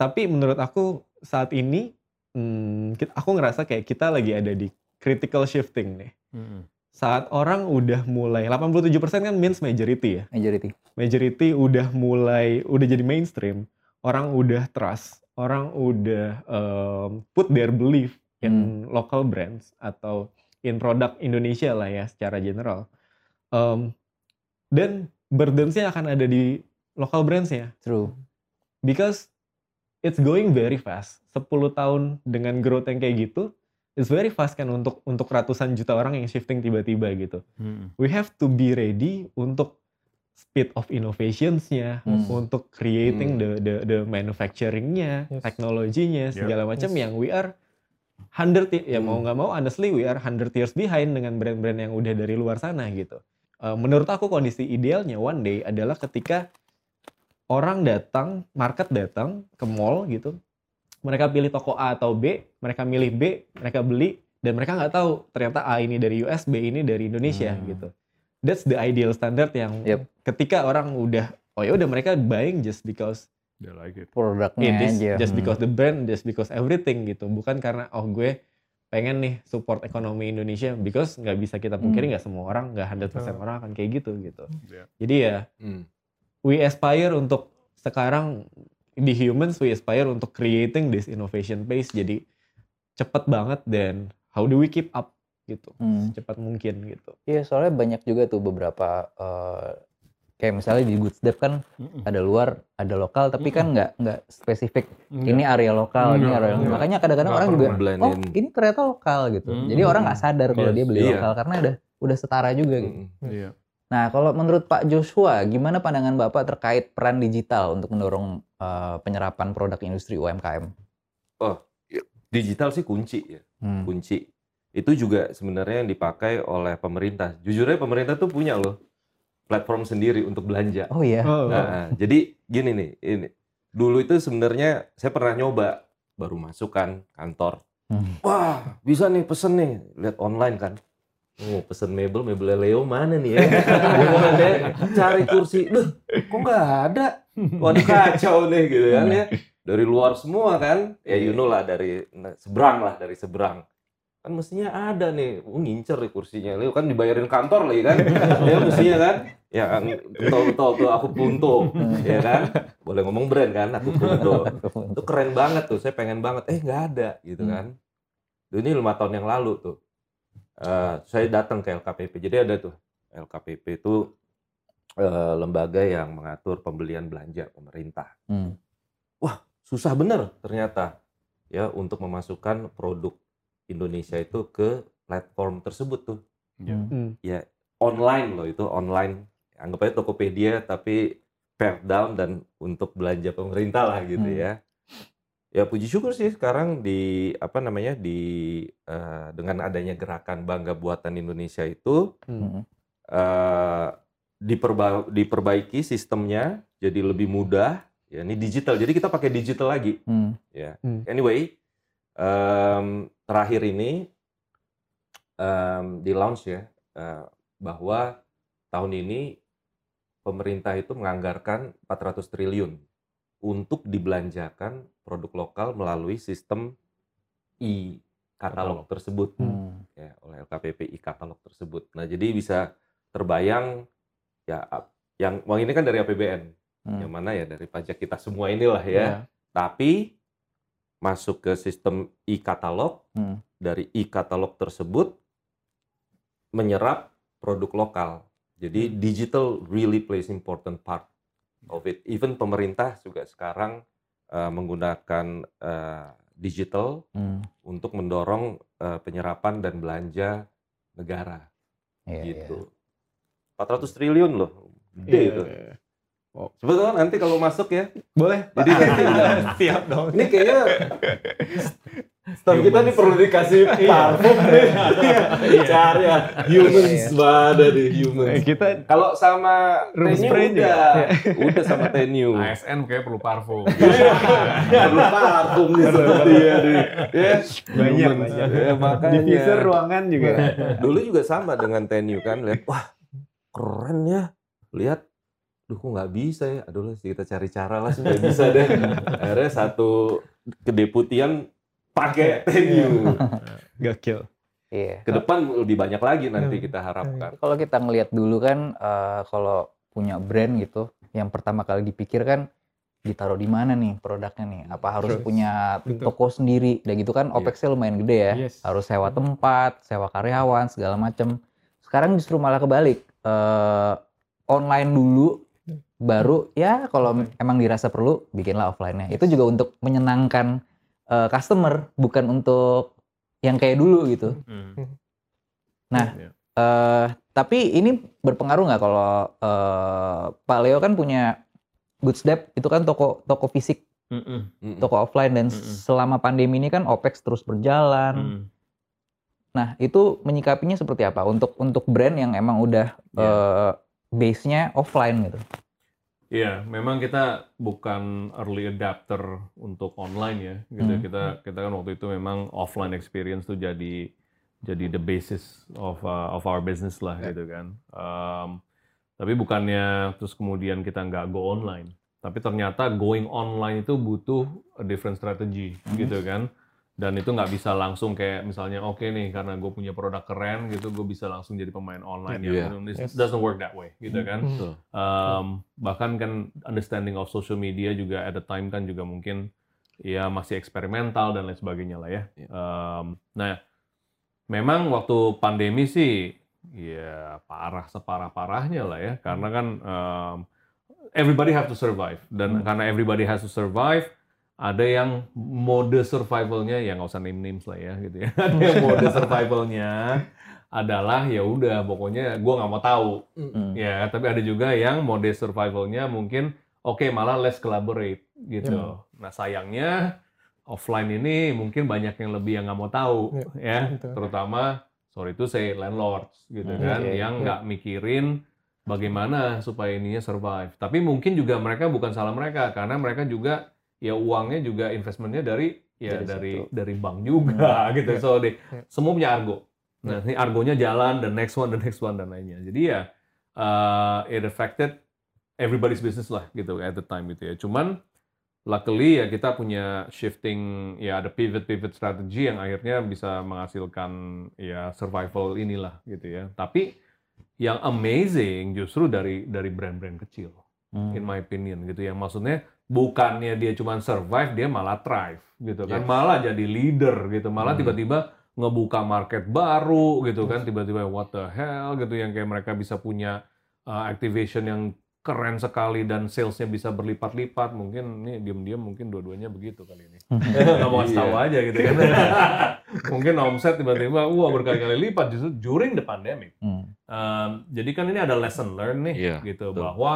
tapi menurut aku saat ini hmm, aku ngerasa kayak kita lagi ada di critical shifting nih. Hmm. Saat orang udah mulai 87% kan means majority ya. Majority. Majority udah mulai udah jadi mainstream. Orang udah trust, orang udah em, put their belief in local brands atau in produk Indonesia lah ya secara general. Em, dan burdensnya akan ada di local brandsnya True. because it's going very fast. 10 tahun dengan growth yang kayak gitu, it's very fast kan untuk untuk ratusan juta orang yang shifting tiba-tiba gitu. Hmm. We have to be ready untuk speed of innovations-nya, Hmm. untuk creating Hmm. the the the manufacturing-nya, Yes. teknologinya, Yep. segala macam Yes. yang we are 100 y- ya mau Hmm. nggak mau honestly we are 100 years behind dengan brand-brand yang udah dari luar sana gitu. Eh, menurut aku kondisi idealnya one day adalah ketika orang datang, market datang ke mall gitu, mereka pilih toko A atau B, mereka milih B, mereka beli, dan mereka nggak tahu ternyata A ini dari US, B ini dari Indonesia Hmm. gitu. That's the ideal standard yang Yep. ketika orang udah, oh ya udah mereka buying just because They like it. Produknya it is, aja. just Hmm. because the brand, just because everything gitu, bukan karena oh gue pengen nih support ekonomi Indonesia because nggak bisa kita pungkiri Hmm. nggak semua orang nggak 100% Betul. orang akan kayak gitu gitu. Yeah. Jadi ya Hmm. we aspire untuk sekarang di humans we aspire untuk creating this innovation pace jadi cepet banget dan how do we keep up gitu Hmm. secepat mungkin gitu. Iya, soalnya banyak juga tuh beberapa eh, kayak misalnya di Good Step kan Mm-mm. ada luar, ada lokal, tapi kan nggak nggak spesifik. Enggak. Ini area lokal, ini Enggak, area enggak. Makanya kadang-kadang Nggak orang juga, pernah. Blend oh in. ini ternyata lokal gitu. Hmm. Jadi orang nggak sadar kalau Yes. dia beli Iya. lokal karena ada udah setara juga gitu. Hmm. Iya. Nah, kalau menurut Pak Joshua, gimana pandangan Bapak terkait peran digital untuk mendorong eh, penyerapan produk industri UMKM? Digital sih kunci ya, Hmm. kunci. Itu juga sebenarnya yang dipakai oleh pemerintah. Jujurnya pemerintah tuh punya loh platform sendiri untuk belanja. Oh iya. Nah, jadi gini nih, ini dulu itu sebenarnya saya pernah nyoba baru masuk kan kantor. Hmm. Wah, bisa nih pesen nih, lihat online kan. Oh, pesen mebel, mebel Leo mana nih ya? [LAUGHS] Cari kursi, duh, kok nggak ada? [LAUGHS] Waduh kacau nih gitu kan ya. Dari luar semua kan, ya you know lah dari seberang lah dari seberang. Kan mestinya ada nih, oh, ngincer nih kursinya. Leo kan dibayarin kantor lagi kan, [LAUGHS] ya mestinya kan. Ya kan, betul betul tuh aku punto, [LAUGHS] ya kan. Boleh ngomong brand kan, aku punto itu keren banget tuh. Saya pengen banget. Eh nggak ada gitu Hmm. kan? Ini lima tahun yang lalu tuh. Eh, saya datang ke LKPP jadi ada tuh LKPP itu eh, lembaga yang mengatur pembelian belanja pemerintah Hmm. susah bener ternyata ya untuk memasukkan produk Indonesia itu ke platform tersebut tuh Ya. Hmm. online loh itu online anggap aja Tokopedia tapi pared down dan untuk belanja pemerintah lah gitu Hmm. ya ya puji syukur sih sekarang di apa namanya di eh, dengan adanya gerakan bangga buatan Indonesia itu Hmm. eh, diperba- diperbaiki sistemnya jadi lebih mudah ya ini digital jadi kita pakai digital lagi Hmm. ya. Hmm. Anyway, em, terakhir ini em, di launch ya eh, bahwa tahun ini pemerintah itu menganggarkan 400 triliun untuk dibelanjakan produk lokal melalui sistem e-katalog tersebut Hmm. ya oleh LKPP e-katalog tersebut. Nah, jadi bisa terbayang ya yang uang ini kan dari APBN Hmm. yang mana ya dari pajak kita semua inilah ya. Ya. Tapi masuk ke sistem e-katalog, Hmm. dari e-katalog tersebut menyerap produk lokal. Jadi digital really plays important part of it. Even pemerintah juga sekarang uh, menggunakan uh, digital Hmm. untuk mendorong uh, penyerapan dan belanja negara Iya, iya. gitu. 400 triliun loh. Gede itu. Sebetulnya nanti kalau masuk ya, Boleh. Jadi nanti [LAUGHS] Siap dong. ini kayaknya Staff kita nih perlu dikasih parfum nih. Cari ya. Humans ada di humans. Kita Kalau sama Room Tenyu udah. Udah sama Tenyu. ASN kayak perlu parfum. Perlu parfum nih seperti ya. nih. Ya, banyak. Ya, makanya. Divisor ruangan juga. Dulu juga sama dengan Tenyu kan. Lihat, wah keren ya. Lihat, duh kok nggak bisa ya. Aduh lah kita cari cara lah supaya [LAUGHS] bisa deh. Akhirnya satu kedeputian pakai Tenyu. [LAUGHS] Gokil. Iya. Ke depan lebih banyak lagi nanti kita harapkan. Kalau kita ngelihat dulu kan, eh, kalau punya brand gitu, yang pertama kali dipikir kan ditaruh di mana nih produknya nih? Apa harus Terus. punya Betul. toko sendiri? Dan gitu kan Iya. OPEX-nya lumayan gede ya. Yes. Harus sewa tempat, sewa karyawan, segala macem. Sekarang justru malah kebalik. Eh, online dulu, baru ya kalau emang dirasa perlu bikinlah offline-nya. Itu juga untuk menyenangkan eh, customer, bukan untuk yang kayak dulu gitu. Nah, Ya. Eh, tapi ini berpengaruh nggak kalau eh, Pak Leo kan punya Goods Dep itu kan toko toko fisik. Mm-mm. toko offline dan Mm-mm. selama pandemi ini kan OPEX terus berjalan. Mm. Nah, itu menyikapinya seperti apa untuk untuk brand yang emang udah Iya. eh, base-nya offline gitu. Iya, memang kita bukan early adapter untuk online ya. Gitu. Hmm. Kita kita kan waktu itu memang offline experience tuh jadi jadi the basis of uh, of our business lah gitu kan. Um, tapi bukannya terus kemudian kita nggak go online. Tapi ternyata going online itu butuh a different strategy Hmm. gitu kan. Dan itu nggak bisa langsung kayak misalnya oke nih karena gue punya produk keren gitu gue bisa langsung jadi pemain online Iya. yang it Yes. doesn't work that way gitu kan. Betul. Um, bahkan kan understanding of social media juga at the time kan juga mungkin ya masih eksperimental dan lain sebagainya lah ya. Iya. Um, nah, memang waktu pandemi sih ya parah separah-parahnya lah ya karena kan um, everybody have to survive dan Hmm. karena everybody has to survive ada yang mode survivalnya ya nggak usah name names lah ya gitu ya. [LAUGHS] Ada yang mode survivalnya adalah ya udah pokoknya gue nggak mau tahu. Hmm. ya tapi ada juga yang mode survivalnya mungkin oke malah let's collaborate gitu. Nah sayangnya offline ini mungkin banyak yang lebih yang nggak mau tahu ya. Betul. terutama sorry itu say landlords gitu Hmm, kan iya, iya. yang nggak mikirin bagaimana supaya ininya survive. Tapi mungkin juga mereka bukan salah mereka karena mereka juga ya uangnya juga investmentnya dari ya Dari dari situ. dari bank juga [LAUGHS] gitu Iya. so they, Iya. semua punya argo nah ini argonya jalan the next one the next one dan lainnya jadi ya uh, it affected everybody's business lah gitu at the time gitu ya cuman luckily ya kita punya shifting ya ada pivot pivot strategy yang akhirnya bisa menghasilkan ya survival inilah gitu ya tapi yang amazing justru dari dari brand-brand kecil Hmm. in my opinion gitu yang maksudnya bukannya dia cuma survive dia malah thrive gitu kan Yes. malah jadi leader gitu malah Hmm. tiba-tiba ngebuka market baru gitu kan tiba-tiba what the hell gitu yang kayak mereka bisa punya uh, activation yang keren sekali dan salesnya bisa berlipat-lipat mungkin ini diam-diam mungkin dua-duanya begitu kali ini [LAUGHS] nggak mau kasih tahu Iya. aja gitu kan [LAUGHS] mungkin omset tiba-tiba wah berkali-kali lipat justru during the pandemic Hmm. Um, jadi kan ini ada lesson learn nih Iya, gitu betul. bahwa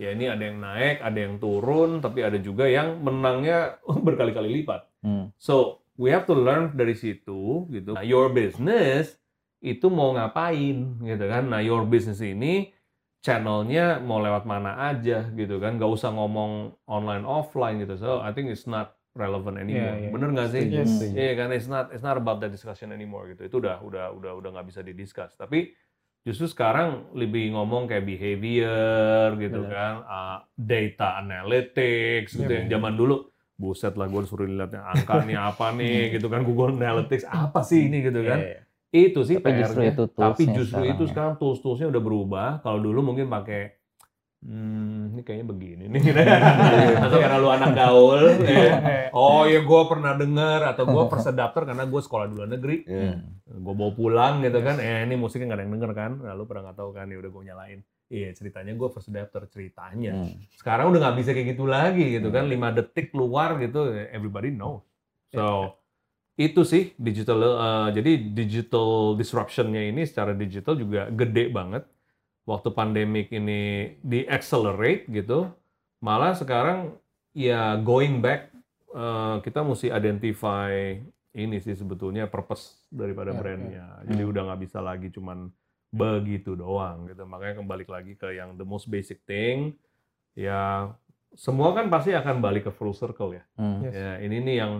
ya ini ada yang naik, ada yang turun, tapi ada juga yang menangnya [LAUGHS] berkali-kali lipat. Hmm. So we have to learn dari situ gitu. Nah, your business itu mau ngapain gitu kan? Nah your business ini channelnya mau lewat mana aja gitu kan? Gak usah ngomong online offline gitu. So I think it's not relevant anymore. Iya, iya. Bener nggak sih? Yes. Iya kan it's not it's not about that discussion anymore gitu. Itu udah udah udah udah nggak bisa didiscuss. Tapi justru sekarang lebih ngomong kayak behavior gitu Benar. kan, uh, data analytics gitu Iya, yang zaman dulu buset lah gue suruh lihat yang angka nih apa nih [LAUGHS] gitu kan Google Analytics apa sih ini gitu kan Iya, iya. itu sih Tapi justru PR-nya. itu tapi justru sekarang itu ya. sekarang tools-toolsnya udah berubah kalau dulu mungkin pakai hmm, ini kayaknya begini nih. [LAUGHS] Atau karena lu anak gaul ya. oh ya gue pernah dengar atau gue first adapter karena gue sekolah di luar negeri. Iya. gue bawa pulang gitu kan. Eh ini musiknya nggak ada yang denger kan. Nah, lu pernah nggak tahu kan ya udah gue nyalain. Iya ceritanya gue first adapter ceritanya. Hmm. sekarang udah nggak bisa kayak gitu lagi gitu kan. Lima detik keluar gitu everybody know so itu sih digital eh, jadi digital disruptionnya ini secara digital juga gede banget waktu pandemik ini di accelerate gitu malah sekarang ya going back eh, kita mesti identify ini sih sebetulnya purpose daripada Ya, brandnya jadi Hmm. udah nggak bisa lagi cuman begitu doang gitu makanya kembali lagi ke yang the most basic thing ya semua kan pasti akan balik ke full circle ya Hmm. Yes. ya ini nih yang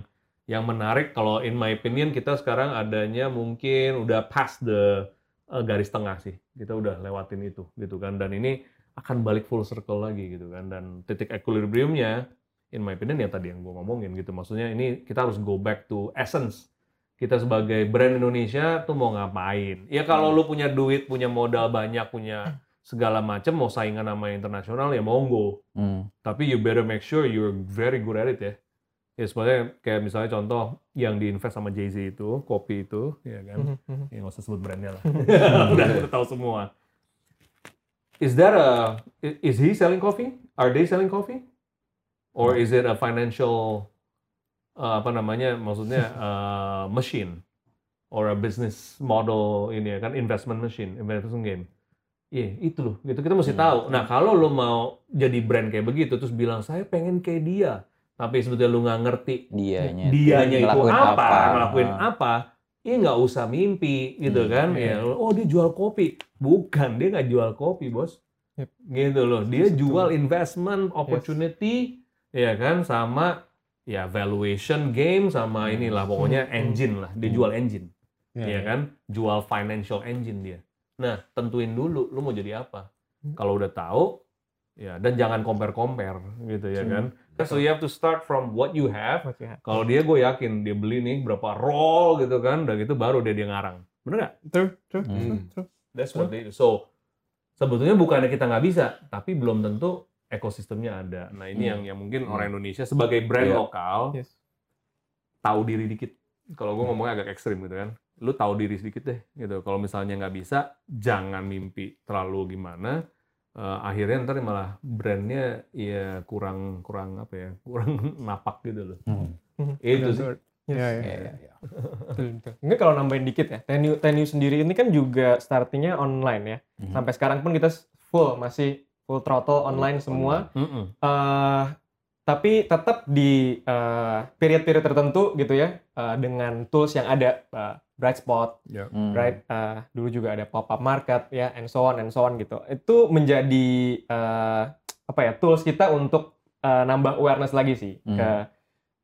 yang menarik kalau in my opinion kita sekarang adanya mungkin udah past the uh, garis tengah sih. Kita udah lewatin itu gitu kan. Dan ini akan balik full circle lagi gitu kan. Dan titik equilibriumnya in my opinion ya tadi yang gue ngomongin gitu. Maksudnya ini kita harus go back to essence. Kita sebagai brand Indonesia tuh mau ngapain? Ya kalau lu punya duit punya modal banyak punya segala macam mau saingan sama internasional ya monggo Hmm. tapi you better make sure you're very good at it ya. Ya sebenarnya kayak misalnya contoh yang diinvest sama Jay-Z itu, kopi itu, ya kan. Mhm, mhm. Ya nggak usah sebut brandnya lah. [LAUGHS] udah, udah tahu semua. Is that a is he selling coffee? Are they selling coffee? Or is it a financial uh, apa namanya? Maksudnya [LAUGHS] uh, machine or a business model ini ya kan investment machine, investment game. Iya, itu loh. Gitu kita mesti Hmm. tahu. Nah, kalau lo mau jadi brand kayak begitu terus bilang saya pengen kayak dia, tapi sebetulnya lu nggak ngerti Dianya, dianya itu ngelakuin apa, ngelakuin Ah. apa, ya nggak usah mimpi gitu Hmm, kan. iya. Ya, oh dia jual kopi. Bukan, dia nggak jual kopi, Bos. Yep. Gitu loh. Dia Setuju. jual investment opportunity ya kan sama ya valuation game sama inilah pokoknya Hmm. engine lah. Dia Hmm. jual engine. Iya, ya kan? Jual financial engine dia. Nah, tentuin dulu lu mau jadi apa. Hmm. Kalau udah tahu ya dan jangan compare-compare gitu ya Hmm. kan. So you have to start from what you have What you have. kalau dia gue yakin dia beli nih berapa roll gitu kan, dan itu baru dia dia ngarang. Bener nggak? True, true, Hmm. true, true. That's what they do. So sebetulnya bukannya kita nggak bisa, tapi belum tentu ekosistemnya ada. Nah ini Hmm. yang yang mungkin Hmm. orang Indonesia sebagai brand Iya. lokal Yes. tahu diri dikit. Kalau gue ngomongnya agak ekstrim gitu kan, lu tahu diri sedikit deh gitu. Kalau misalnya nggak bisa, jangan mimpi terlalu gimana. Eh, akhirnya ntar malah brandnya ya kurang kurang apa ya [LAUGHS] kurang napak gitu loh. Hmm. Mhm. Itu Benar, sih. Iya, iya. Iya, iya, iya. Betul, betul. Mungkin kalau nambahin dikit ya, Tenyu, Tenyu sendiri ini kan juga startingnya online ya. Mhm. Sampai sekarang pun kita full, masih full throttle online semua. Mm-mm. Eh, tapi tetap di eh, period-period tertentu gitu ya, eh, dengan tools yang ada, eh, Bright Spot. Hmm. right? Eh, dulu juga ada pop-up market ya, and so on and so on gitu. Itu menjadi eh, apa ya tools kita untuk eh, nambah awareness lagi sih Hmm. ke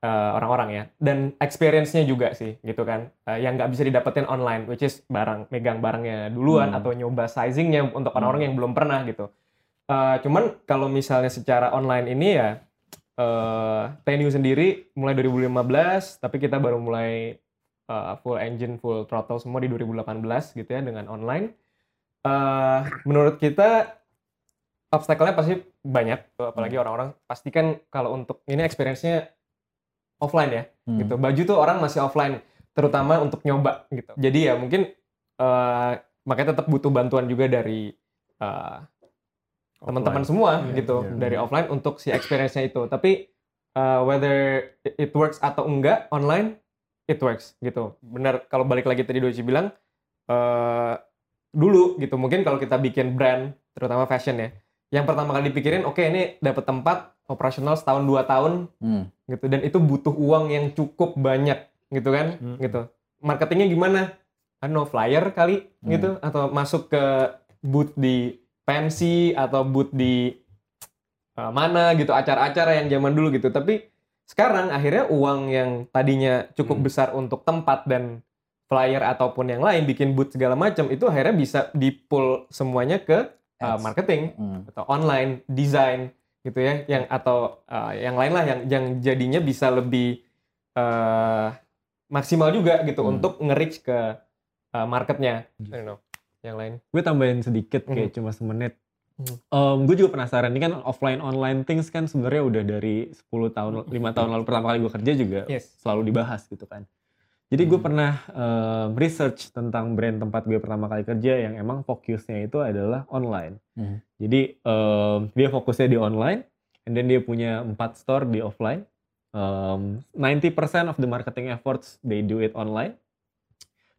orang-orang ya, dan experience-nya juga sih gitu kan, Eh, yang nggak bisa didapetin online, which is barang megang barangnya duluan Hmm. atau nyoba sizingnya untuk orang-orang Hmm. yang belum pernah gitu. Eh, cuman kalau misalnya secara online ini ya eh Tenyu sendiri mulai 2015, tapi kita baru mulai uh, full engine, full throttle semua di 2018 gitu ya dengan online. Eh menurut kita obstacle-nya pasti banyak, apalagi orang-orang pasti kan kalau untuk ini experience-nya offline ya, Hmm. gitu. Baju tuh orang masih offline, terutama untuk nyoba gitu. Jadi ya mungkin eh makanya tetap butuh bantuan juga dari eh, teman-teman semua Iya, gitu iya. dari offline untuk si experience-nya itu. Tapi uh, whether it works atau enggak online it works gitu. Benar kalau balik lagi tadi Doci bilang uh, dulu gitu mungkin kalau kita bikin brand terutama fashion ya. Yang pertama kali dipikirin oke ini dapat tempat operasional setahun dua tahun Hmm. gitu dan itu butuh uang yang cukup banyak gitu kan Hmm. gitu. Marketingnya gimana? I know, flyer kali Hmm. gitu atau masuk ke booth di pensi atau booth di uh, mana gitu acara-acara yang zaman dulu gitu tapi sekarang akhirnya uang yang tadinya cukup Hmm. besar untuk tempat dan flyer ataupun yang lain bikin booth segala macam itu akhirnya bisa di-pull semuanya ke uh, marketing Hmm. atau online desain gitu ya yang atau uh, yang lain lah yang yang jadinya bisa lebih uh, maksimal juga gitu Hmm. untuk nge-reach ke uh, marketnya I don't know yang lain gue tambahin sedikit kayak cuma semenit. Mhm. gue juga penasaran ini kan offline online things kan sebenarnya udah dari 10 tahun 5 tahun lalu pertama kali gue kerja juga yes selalu dibahas gitu kan. Jadi gue Hmm. pernah um, research tentang brand tempat gue pertama kali kerja yang emang fokusnya itu adalah online. Hmm. Jadi um, dia fokusnya di online, and then dia punya empat store di offline. Um, 90% of the marketing efforts they do it online.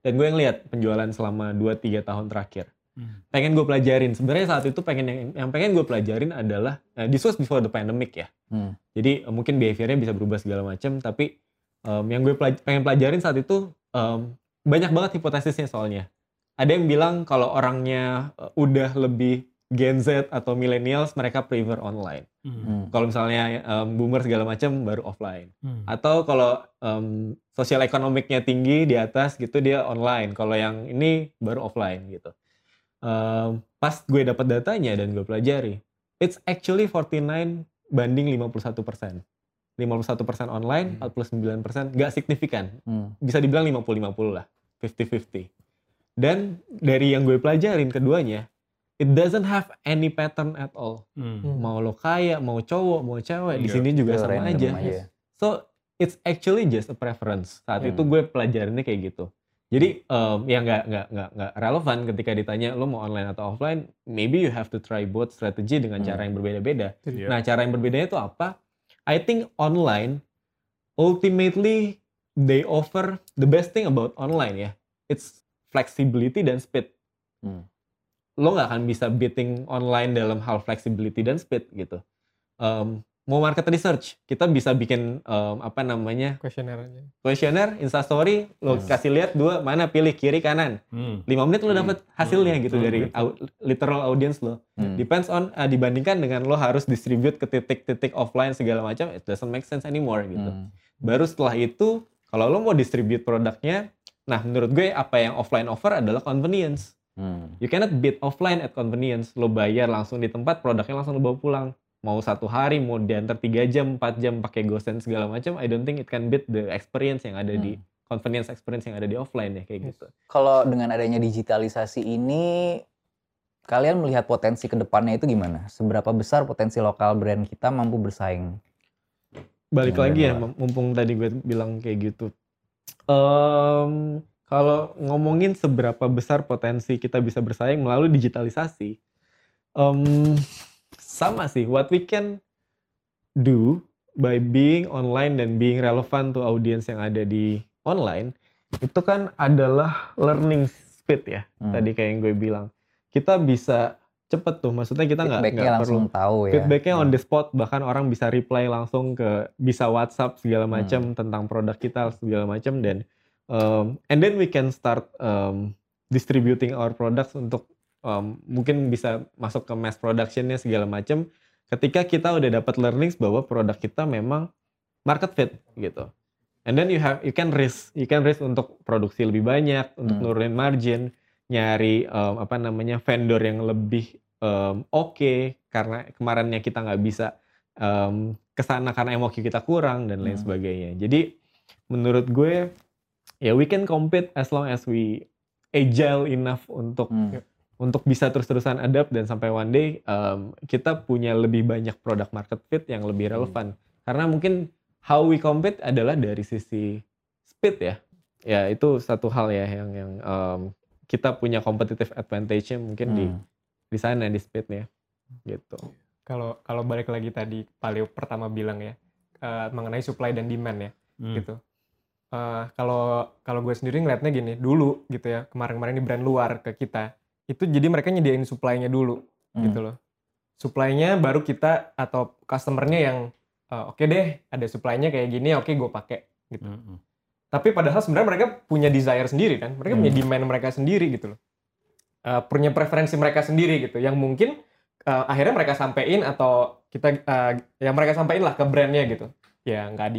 Dan gue yang lihat penjualan selama 2-3 tahun terakhir. Hmm. Pengen gue pelajarin. Sebenarnya saat itu pengen yang, yang pengen gue pelajarin adalah uh, this was before the pandemic ya. Hmm. Jadi uh, mungkin behaviornya bisa berubah segala macam, tapi um, yang gue pelaj- pengen pelajarin saat itu um, banyak banget hipotesisnya soalnya. Ada yang bilang kalau orangnya uh, udah lebih Gen Z atau millennials mereka prefer online. Hmm. Hmm. Kalau misalnya um, boomer segala macam baru offline. Hmm. Atau kalau um, sosial ekonomiknya tinggi di atas gitu dia online. Kalau yang ini baru offline gitu. Um, pas gue dapat datanya dan gue pelajari, it's actually 49 banding 51 persen. 51 persen online, 49 persen nggak signifikan. Hmm. Bisa dibilang 50-50 lah, 50-50. Dan dari yang gue pelajarin keduanya, it doesn't have any pattern at all. Hmm. Hmm. Mau lo kaya, mau cowok, mau cewek, di Iya. sini juga Itu sama aja. aja. So it's actually just a preference. Saat Hmm. itu gue pelajarinnya kayak gitu. Jadi em, ya nggak nggak nggak nggak relevan ketika ditanya lo mau online atau offline. Maybe you have to try both strategy dengan Hmm. cara yang berbeda-beda. Iya. Nah cara yang berbedanya itu apa? I think online ultimately they offer the best thing about online ya. It's flexibility dan speed. Hmm. Lo nggak akan bisa beating online dalam hal flexibility dan speed gitu. Em, mau market research, kita bisa bikin em, apa namanya questionnaire aja questionnaire, instastory, lo Hmm. kasih lihat dua mana pilih kiri kanan. Hmm. 5 menit lo Hmm. dapet hasilnya Hmm. gitu Hmm. dari au- literal audience lo. Hmm. Depends on uh, dibandingkan dengan lo harus distribute ke titik-titik offline segala macam, it doesn't make sense anymore gitu. Hmm. Baru setelah itu, kalau lo mau distribute produknya, nah menurut gue apa yang offline offer adalah convenience. Hmm. You cannot beat offline at convenience. Lo bayar langsung di tempat, produknya langsung lo bawa pulang. Mau satu hari, mau diantar 3 jam, 4 jam pakai GoSend segala macam, I don't think it can beat the experience yang ada di Hmm. convenience experience yang ada di offline ya kayak Yes. gitu. Kalau dengan adanya digitalisasi ini, kalian melihat potensi ke depannya itu gimana? Seberapa besar potensi lokal brand kita mampu bersaing? Balik lagi ya, luar. mumpung tadi gue bilang kayak gitu. Em, kalau ngomongin seberapa besar potensi kita bisa bersaing melalui digitalisasi, em, sama sih. What we can do by being online dan being relevant to audience yang ada di online itu kan adalah learning speed ya. Hmm. Tadi kayak yang gue bilang. Kita bisa cepet tuh, maksudnya kita nggak nggak perlu tahu ya. feedbacknya on the spot bahkan orang bisa reply langsung ke bisa WhatsApp segala macam tentang produk kita segala macam dan um, and then we can start um, distributing our products untuk um, mungkin bisa masuk ke mass productionnya segala macam ketika kita udah dapat learnings bahwa produk kita memang market fit gitu and then you have you can risk you can risk untuk produksi lebih banyak untuk Hmm. nurunin margin nyari um, apa namanya vendor yang lebih um, oke karena kemarinnya kita nggak bisa um, ke sana karena emosi kita kurang dan lain Hmm. sebagainya jadi menurut gue ya we can compete as long as we agile enough untuk Hmm. untuk bisa terus-terusan adapt dan sampai one day um, kita punya lebih banyak produk market fit yang lebih relevan karena mungkin how we compete adalah dari sisi speed ya ya itu satu hal ya yang yang um, kita punya competitive advantage mungkin di Hmm. di sana di speednya gitu Kalau kalau balik lagi tadi Paleo pertama bilang ya eh, mengenai supply dan demand ya Hmm. gitu. Eh, Kalau kalau gue sendiri ngeliatnya gini dulu gitu ya kemarin-kemarin di brand luar ke kita itu jadi mereka nyediain supply-nya dulu Hmm. gitu loh. Supply-nya baru kita atau customer-nya yang eh, oke deh ada supply-nya kayak gini oke gue pakai gitu. Hmm. Tapi padahal sebenarnya mereka punya desire sendiri kan, mereka punya Hmm. demand mereka sendiri gitu loh, Eh, punya preferensi mereka sendiri gitu, yang mungkin eh, akhirnya mereka sampein atau kita eh, yang mereka sampein lah ke brandnya gitu, ya nggak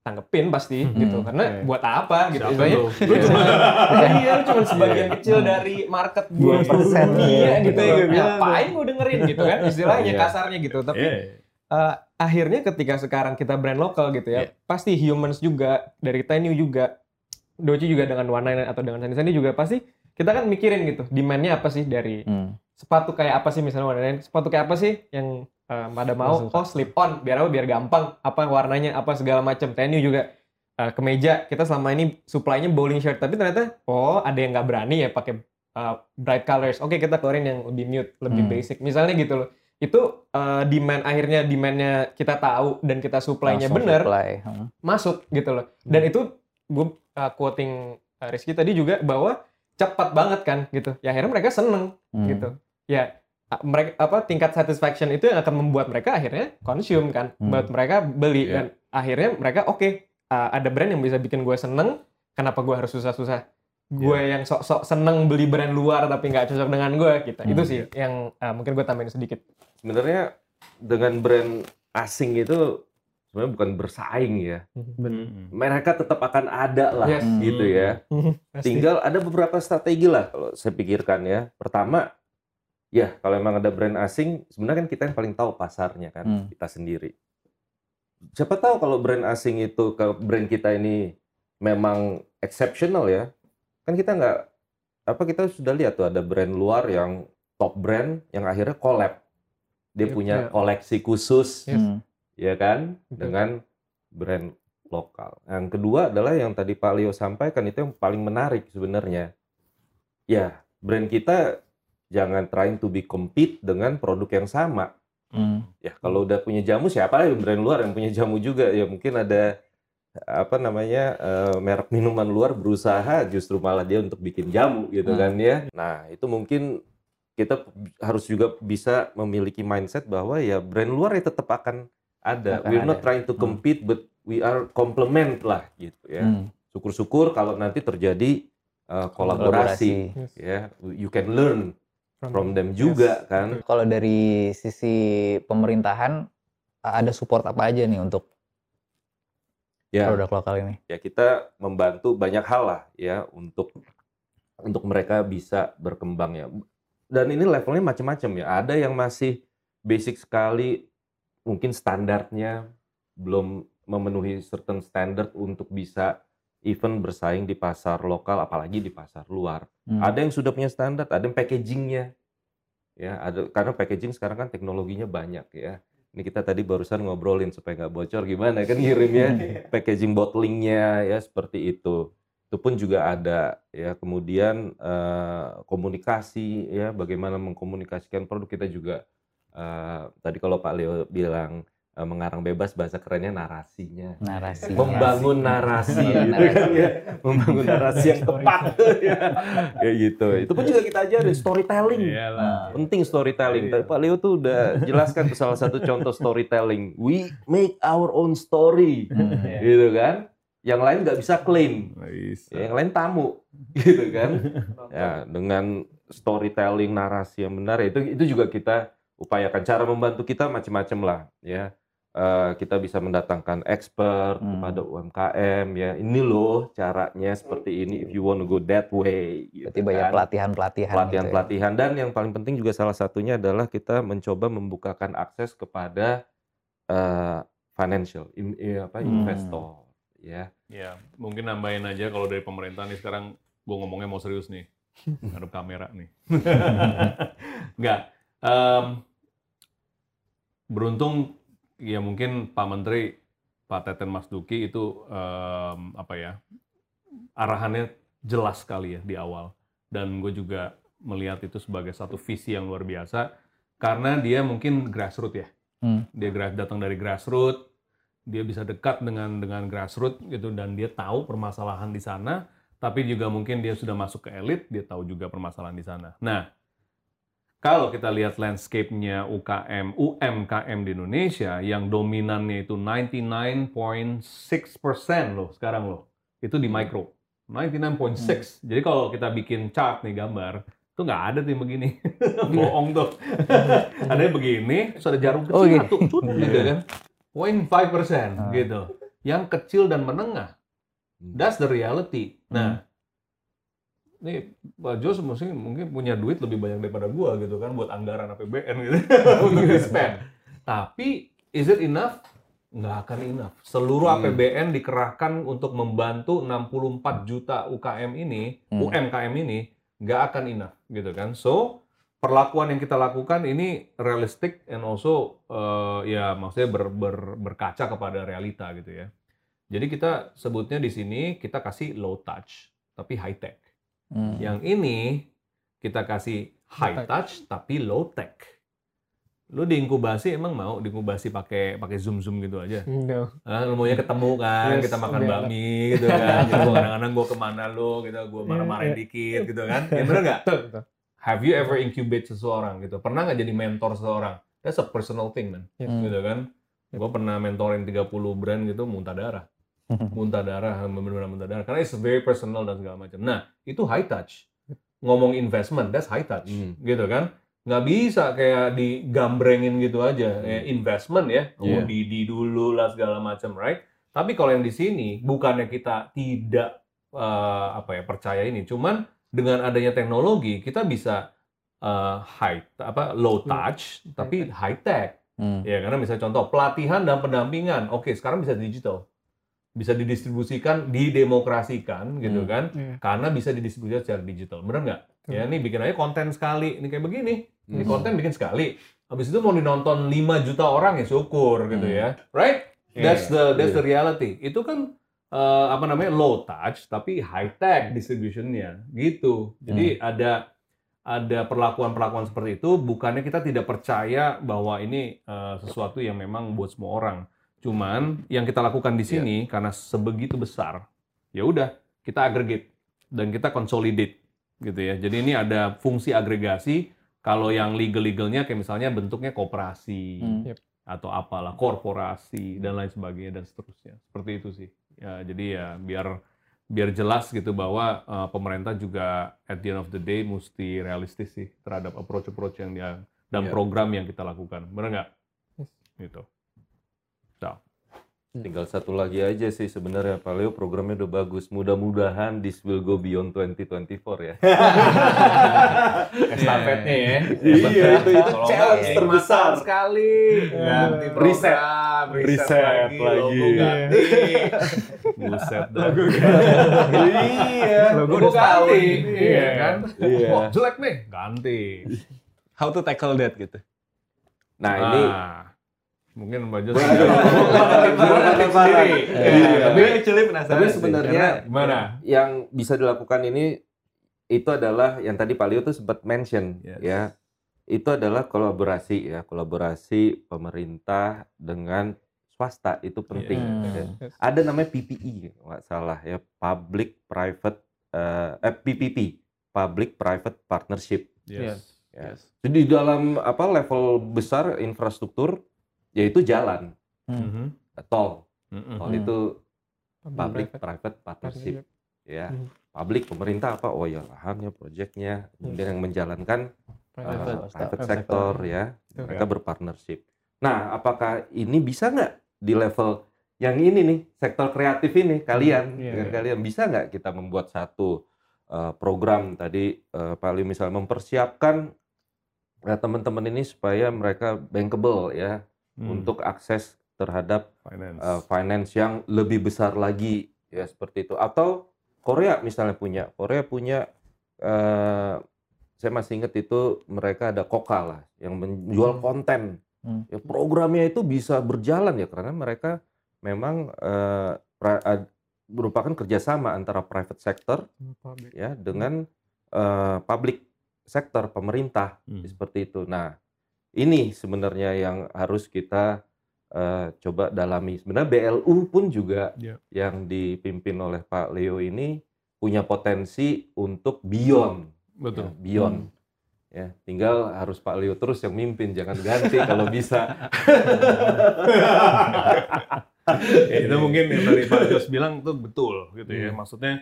ditanggepin pasti Hmm. gitu, karena Oke. buat apa gitu, Siapa lu? lu cuma [LAUGHS] iya lu cuma sebagian kecil dari market gue 2% dunia ya. gitu, Iya, gue bilang ngapain gue dengerin gitu kan, istilahnya Iya. kasarnya gitu, tapi Iya. eh, akhirnya ketika sekarang kita brand lokal gitu ya, Iya. pasti humans juga dari Tiny juga, Doci juga dengan Nine atau dengan Sandi Sandi juga pasti kita kan mikirin gitu, demandnya apa sih dari Hmm. sepatu kayak apa sih misalnya Nine, sepatu kayak apa sih yang eh, pada mau, oh slip on, biar apa, biar gampang, apa warnanya, apa segala macam. Tiny juga eh, kemeja, kita selama ini supply-nya bowling shirt, tapi ternyata oh ada yang nggak berani ya pakai eh, bright colors. Oke kita keluarin yang lebih mute, lebih Hmm. basic. Misalnya gitu loh itu eh, demand akhirnya demandnya kita tahu dan kita supply-nya bener supply. Hmm. masuk gitu loh dan itu gue uh, quoting uh, Rizky tadi juga bahwa cepat banget kan gitu ya akhirnya mereka seneng Hmm. gitu ya uh, mereka apa tingkat satisfaction itu yang akan membuat mereka akhirnya consume kan Hmm. buat mereka beli Iya. dan akhirnya mereka oke uh, ada brand yang bisa bikin gue seneng kenapa gue harus susah-susah gue yang sok-sok seneng beli brand luar tapi nggak cocok dengan gue gitu itu Hmm. sih yang uh, mungkin gue tambahin sedikit Sebenarnya dengan brand asing itu sebenarnya bukan bersaing ya. Hmm. Mereka tetap akan ada lah Yes. gitu ya. [LAUGHS] Pasti. Tinggal ada beberapa strategi lah kalau saya pikirkan ya. Pertama, ya kalau emang ada brand asing, sebenarnya kan kita yang paling tahu pasarnya kan, Hmm. kita sendiri. Siapa tahu kalau brand asing itu ke brand kita ini memang exceptional ya. Kan kita nggak apa kita sudah lihat tuh ada brand luar yang top brand yang akhirnya collab. Dia Iya, punya iya. koleksi khusus Yes. Hmm. ya kan dengan brand lokal. Yang kedua adalah yang tadi Pak Leo sampaikan itu yang paling menarik sebenarnya. Ya, brand kita jangan trying to be compete dengan produk yang sama. Hmm. Ya, kalau udah punya jamu siapa lagi brand luar yang punya jamu juga ya mungkin ada apa namanya eh, merek minuman luar berusaha justru malah dia untuk bikin jamu gitu Hmm. kan ya. Nah, itu mungkin kita harus juga bisa memiliki mindset bahwa ya brand luar ya tetap akan ada. Akan We're not ada. trying to Hmm. compete but we are complement lah gitu ya. Hmm. Syukur-syukur kalau nanti terjadi eh, kolaborasi Yes. ya, you can learn From- from them Yes. juga kan. Kalau dari sisi pemerintahan ada support apa aja nih untuk Ya. produk lokal ini? ya kita membantu banyak hal lah ya untuk untuk mereka bisa berkembang ya. Dan ini levelnya macam-macam ya. Ada yang masih basic sekali, mungkin standarnya belum memenuhi certain standard untuk bisa even bersaing di pasar lokal, apalagi di pasar luar. Hmm. Ada yang sudah punya standar, ada yang packagingnya. Ya, ada karena packaging sekarang kan teknologinya banyak ya. Ini kita tadi barusan ngobrolin supaya nggak bocor gimana kan ngirimnya [LAUGHS] packaging bottlingnya ya seperti itu. Itu pun juga ada ya. Kemudian eh, komunikasi ya, bagaimana mengkomunikasikan produk kita juga eh, tadi kalau Pak Leo bilang mengarang bebas bahasa kerennya narasinya. Narasi. Membangun narasi, Membangun gitu kan ya. Membangun narasi yang tepat. ya. [LAUGHS] Kayak gitu. Itu pun juga kita ajarin storytelling. Iyalah. Penting storytelling. Iya. Tadi Pak Leo tuh udah jelaskan salah satu contoh storytelling. We make our own story. Hmm. Gitu kan. Yang lain nggak bisa claim. Bisa. Ya, yang lain tamu. [LAUGHS] Gitu kan. ya, dengan storytelling narasi yang benar itu itu juga kita upayakan. Cara membantu kita macam-macam lah ya. Eh, kita bisa mendatangkan expert Hmm. kepada UMKM ya. Ini loh caranya seperti ini if you want to go that way. gitu Berarti banyak kan. pelatihan-pelatihan. gitu ya. pelatihan-pelatihan dan yang paling penting juga salah satunya adalah kita mencoba membukakan akses kepada eh, financial in- eh, apa Hmm. investor ya. Ya, mungkin nambahin aja kalau dari pemerintah nih sekarang gue ngomongnya mau serius nih. [LAUGHS] Ngadep kamera nih. [LAUGHS] Enggak. Em, beruntung ya mungkin Pak Menteri Pak Teten Mas Duki itu em, apa ya arahannya jelas sekali ya di awal. Dan gue juga melihat itu sebagai satu visi yang luar biasa karena dia mungkin grassroots ya. Hmm. dia datang dari grassroots dia bisa dekat dengan dengan grassroots gitu dan dia tahu permasalahan di sana tapi juga mungkin dia sudah masuk ke elit dia tahu juga permasalahan di sana. Nah kalau kita lihat landscape-nya UKM UMKM di Indonesia yang dominannya itu 99.6% loh sekarang loh. Itu di micro. 99.6 jadi kalau kita bikin chart nih gambar itu nggak ada tuh yang begini. [LAUGHS] Bohong tuh. [LAUGHS] Ada yang begini terus ada jarum kecil Oh, iya. satu cut, gitu kan. point five persen Ah. gitu. Yang kecil dan menengah. That's the reality. Nah ini Pak Jos mungkin mungkin punya duit lebih banyak daripada gua gitu kan buat anggaran APBN gitu. [LAUGHS] Untuk di spend tapi is it enough? Nggak akan enough. Seluruh Hmm. APBN dikerahkan untuk membantu 64 juta UKM ini Hmm. UMKM ini nggak akan enough gitu kan. So perlakuan yang kita lakukan ini realistic and also eh, ya maksudnya ber- ber- berkaca kepada realita gitu ya. Jadi kita sebutnya di sini kita kasih low touch tapi high tech Hmm. yang ini kita kasih high touch tapi low tech lu diinkubasi emang mau diinkubasi pakai pakai zoom zoom gitu aja No. Ah, lu maunya ketemu kan, Yes, kita makan iya. bakmi gitu kan. [LAUGHS] Jadi gua kadang-kadang gua ke mana lu gitu, gua marah-marahin Iya, dikit gitu kan. Ya bener nggak? Have you ever incubate seseorang gitu? Pernah nggak jadi mentor seseorang? That's a personal thing man. Yes. Hmm. Gitu kan. Gua pernah mentorin 30 brand gitu muntah darah. [LAUGHS] Muntah darah, bener-bener muntah darah. Karena it's very personal dan segala macam. Nah, itu high touch. Ngomong investment, that's high touch. Hmm. Gitu kan. Nggak bisa kayak digambrengin gitu aja. Hmm. Eh, investment ya. Oh, Iya. di, di dulu lah segala macam, right? Tapi kalau yang di sini, bukannya kita tidak eh, apa ya percaya ini, cuman dengan adanya teknologi kita bisa eh, high apa low touch tapi high tech Hmm. ya karena misalnya contoh pelatihan dan pendampingan oke sekarang bisa digital bisa didistribusikan didemokrasikan gitu Hmm. kan? Iya. karena bisa didistribusikan secara digital. Bener nggak? Ya ini bikin aja konten sekali. Ini kayak begini. Ini Hmm. konten bikin sekali. Habis itu mau dinonton 5 juta orang ya syukur gitu Hmm. ya. Right? That's the that's Iya. the reality. Itu kan eh, apa namanya low touch tapi high tech distributionnya. Gitu. Jadi ada ada perlakuan-perlakuan seperti itu. Bukannya kita tidak percaya bahwa ini eh, sesuatu yang memang buat semua orang cuman yang kita lakukan di sini karena sebegitu besar ya udah kita aggregate dan kita consolidate gitu ya. Jadi ini ada fungsi agregasi kalau yang legal legalnya kayak misalnya bentuknya koperasi Hmm. Yep. atau apalah korporasi dan lain sebagainya dan seterusnya. Seperti itu sih. Ya jadi ya biar biar jelas gitu bahwa uh, pemerintah juga at the end of the day mesti realistis sih terhadap approach-approach yang dia dan Iya. program yang kita lakukan. Benar nggak? Gitu so. Tinggal satu lagi aja sih sebenarnya Pak Leo programnya udah bagus. Mudah-mudahan this will go beyond 2024 ya. [LAUGHS] estafetnya ya Iya, itu- itu challenge nggak, terbesar. sekali ganti Reset. program Reset lagi, lagi. logo ganti buset dah iya. logo udah setahun. ganti iya kan Iya. Wah, jelek nih ganti How to tackle that gitu. Nah, ini Ah, mungkin Mbak Jos tapi actually penasaran. tapi sebenarnya gimana yang bisa dilakukan ini itu adalah yang tadi Pak Leo tuh sempat mention Yes. ya. itu adalah kolaborasi ya, kolaborasi pemerintah dengan swasta itu penting. Ya. Ada namanya PPE, nggak salah ya, Public Private eh, eh, PPP, Public Private Partnership. Yes. Ya. Yes. Jadi dalam apa level besar infrastruktur yaitu jalan, Mhm. tol. Mhm. Tol Hmm. itu Public Private Partnership. Ya, Hmm. public pemerintah apa? Oh ya lahannya, proyeknya, kemudian yang menjalankan uh, Private. private, Private sector sector. ya, Betul. mereka berpartnership. Nah, apakah ini bisa nggak di level yang ini nih, sektor kreatif ini, kalian, iya, dengan iya. kalian bisa nggak kita membuat satu uh, program tadi uh, Pak Ali misalnya mempersiapkan uh, teman-teman ini supaya mereka bankable ya Hmm. untuk akses terhadap finance. uh, finance yang lebih besar lagi ya seperti itu atau Korea misalnya punya Korea punya uh, saya masih ingat itu mereka ada Koka lah yang menjual Hmm. konten Hmm. ya programnya itu bisa berjalan ya karena mereka memang uh, pra- merupakan kerjasama antara private sector Public. ya dengan uh, public sector pemerintah Hmm. seperti itu. Nah, ini sebenarnya yang harus kita eh, coba dalami. Sebenarnya BLU pun juga Ya. yang dipimpin oleh Pak Leo ini punya potensi untuk beyond, ya, Betul. beyond. Ya, tinggal harus Pak Leo terus yang mimpin, jangan ganti [LAUGHS] kalau bisa. Ya, itu mungkin yang tadi Pak Jos bilang itu betul gitu ya. Hmm. Maksudnya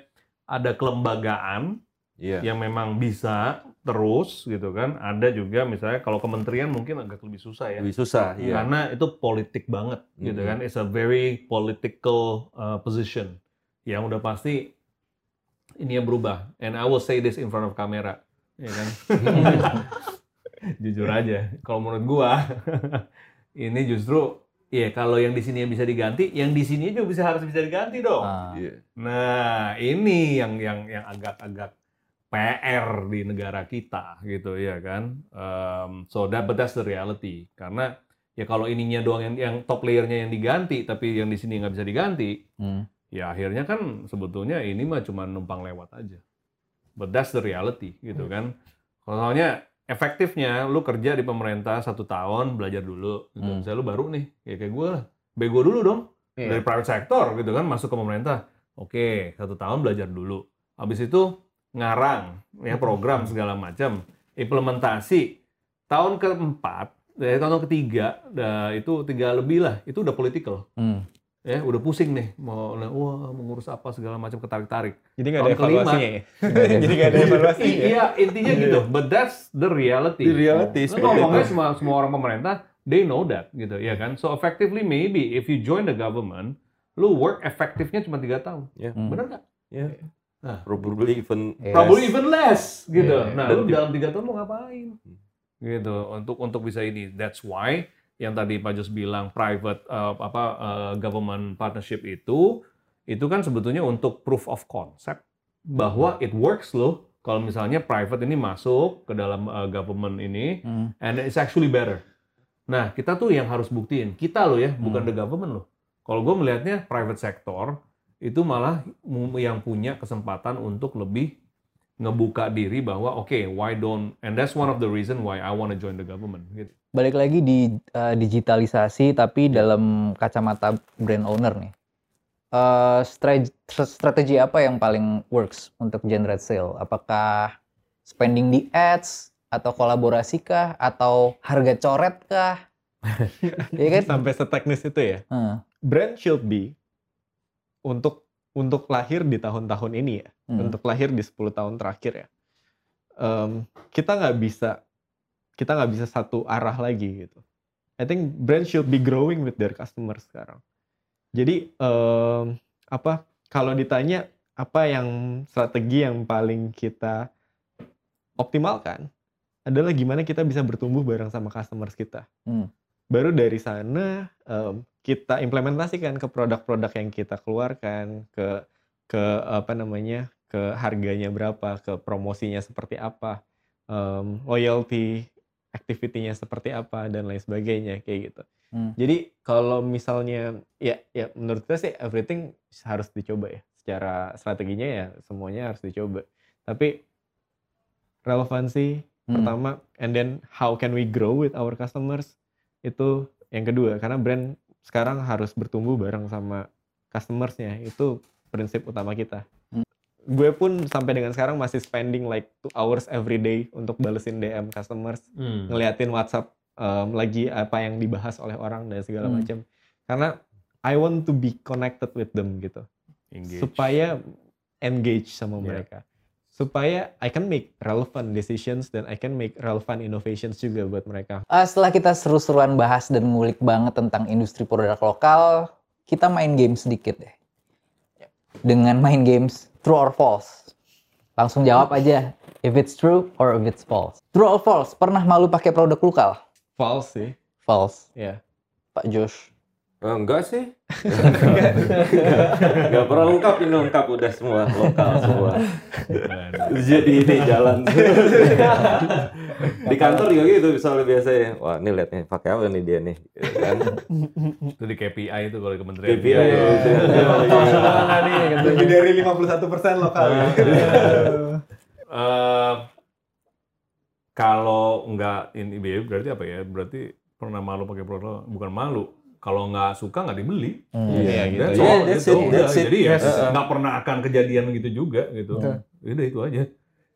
ada kelembagaan Iya. yang memang bisa terus gitu kan. Ada juga misalnya kalau kementerian mungkin agak lebih susah ya. Lebih susah, ya. Karena itu politik banget gitu Mhm. kan. It's a very political uh, position yang udah pasti ini yang berubah. And I will say this in front of kamera, ya kan. [LAUGHS] Jujur aja, kalau menurut gua [LAUGHS] ini justru ya kalau yang di sini yang bisa diganti, yang di sini juga bisa harus bisa diganti dong. Ah. Iya. Nah, ini yang yang yang agak-agak PR di negara kita gitu ya kan. Um, so that but that's the reality. Karena ya kalau ininya doang yang, yang top layernya yang diganti, tapi yang di sini nggak bisa diganti, Hmm. ya akhirnya kan sebetulnya ini mah cuma numpang lewat aja. But that's the reality gitu kan. Kalau soalnya efektifnya lu kerja di pemerintah satu tahun belajar dulu, gitu. Hmm. Misalnya lu baru nih, ya kayak gue lah, bego dulu dong Iya. dari private sector gitu kan masuk ke pemerintah. Oke, satu tahun belajar dulu. Habis itu ngarang ya program segala macam, implementasi. Tahun keempat, dari tahun ketiga, dah, itu tiga lebih lah, itu udah political. Hmm. Ya, udah pusing nih, mau nah, wah mengurus apa segala macam ketarik-tarik. Jadi nggak ada evaluasinya ya? [LAUGHS] Jadi nggak ada evaluasinya. Iya, intinya gitu. But that's the reality. The reality, Nah, ngomongnya semua semua orang pemerintah, they know that gitu, ya kan? So effectively maybe if you join the government, lu work efektifnya cuma tiga tahun. Ya. Hmm. Bener nggak? Ya. Nah. Probably even Yes. Probably even less gitu. Iya. Nah, Dan lu di- dalam tiga tahun mau ngapain? Hmm. Gitu untuk untuk bisa ini. That's why yang tadi Pak Jos bilang private uh, apa uh, government partnership itu itu kan sebetulnya untuk proof of concept bahwa it works loh. Kalau misalnya private ini masuk ke dalam uh, government ini Hmm. and it's actually better. Nah, kita tuh yang harus buktiin. Kita loh ya, bukan Hmm. the government loh. Kalau gue melihatnya private sector itu malah yang punya kesempatan untuk lebih ngebuka diri bahwa oke, why don't and that's one of the reason why I want to join the government gitu. Balik lagi di uh, digitalisasi tapi dalam kacamata brand owner nih. Uh, stra- strategi apa yang paling works untuk generate sale? Apakah spending di ads atau kolaborasi kah atau harga coret kah? [LAUGHS] Iya kan? Sampai seteknis itu ya. Hmm. Brand should be untuk untuk lahir di tahun-tahun ini ya. Hmm. untuk lahir di 10 tahun terakhir ya. Em, kita nggak bisa kita nggak bisa satu arah lagi gitu. I think brand should be growing with their customers sekarang. Jadi em, apa kalau ditanya apa yang strategi yang paling kita optimalkan adalah gimana kita bisa bertumbuh bareng sama customers kita. Hmm. Baru dari sana em, kita implementasikan ke produk-produk yang kita keluarkan ke ke apa namanya ke harganya berapa, ke promosinya seperti apa, em, loyalty activity-nya seperti apa dan lain sebagainya kayak gitu. Hmm. Jadi kalau misalnya ya ya menurut saya sih everything harus dicoba ya. Secara strateginya ya semuanya harus dicoba. Tapi relevansi, Hmm. pertama and then how can we grow with our customers itu yang kedua karena brand sekarang harus bertumbuh bareng sama customersnya itu prinsip utama kita Hmm. gue pun sampai dengan sekarang masih spending like two hours every day untuk balesin DM customers Hmm. ngeliatin WhatsApp um, lagi apa yang dibahas oleh orang dan segala Hmm. macam karena I want to be connected with them gitu Engage. supaya engage sama Yeah. mereka supaya I can make relevant decisions dan I can make relevant innovations juga buat mereka Ah, setelah kita seru-seruan bahas dan ngulik banget tentang industri produk lokal, kita main game sedikit deh. Dengan main games true or false. Langsung jawab aja if it's true or if it's false. True or false? Pernah malu pakai produk lokal? false sih False. ya Pak Josh. Eh, enggak sih. [LAUGHS] enggak pernah lengkap ini lengkap udah semua lokal semua. Jadi ini jalan. Di kantor juga gitu misalnya biasanya. Wah, ini lihat nih pakai apa nih dia nih. Gitu kan. itu di KPI itu kalau di kementerian. KPI ya, gitu. lebih dari 51% lokal ya. Eh, kalau nggak ini ya, berarti apa ya? Berarti pernah malu pakai produk bukan malu. Kalau nggak suka nggak dibeli. Hmm. Iya, gitu. That's Yeah, that's gitu. it, that's it. Jadi ya Yes. nggak pernah akan kejadian gitu juga gitu. Betul. Udah itu aja.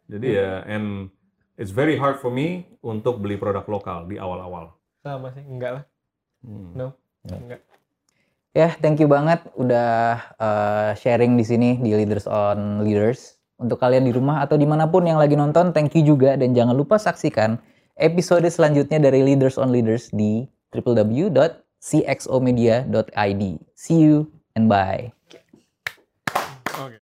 Jadi ya and it's very hard for me untuk beli produk lokal di awal-awal. Sama sih, enggak lah. Hmm. No, enggak. Ya, thank you banget udah uh, sharing di sini di Leaders on Leaders. Untuk kalian di rumah atau di mana pun yang lagi nonton, thank you juga dan jangan lupa saksikan episode selanjutnya dari Leaders on Leaders di www.cxomedia.id. See you and bye.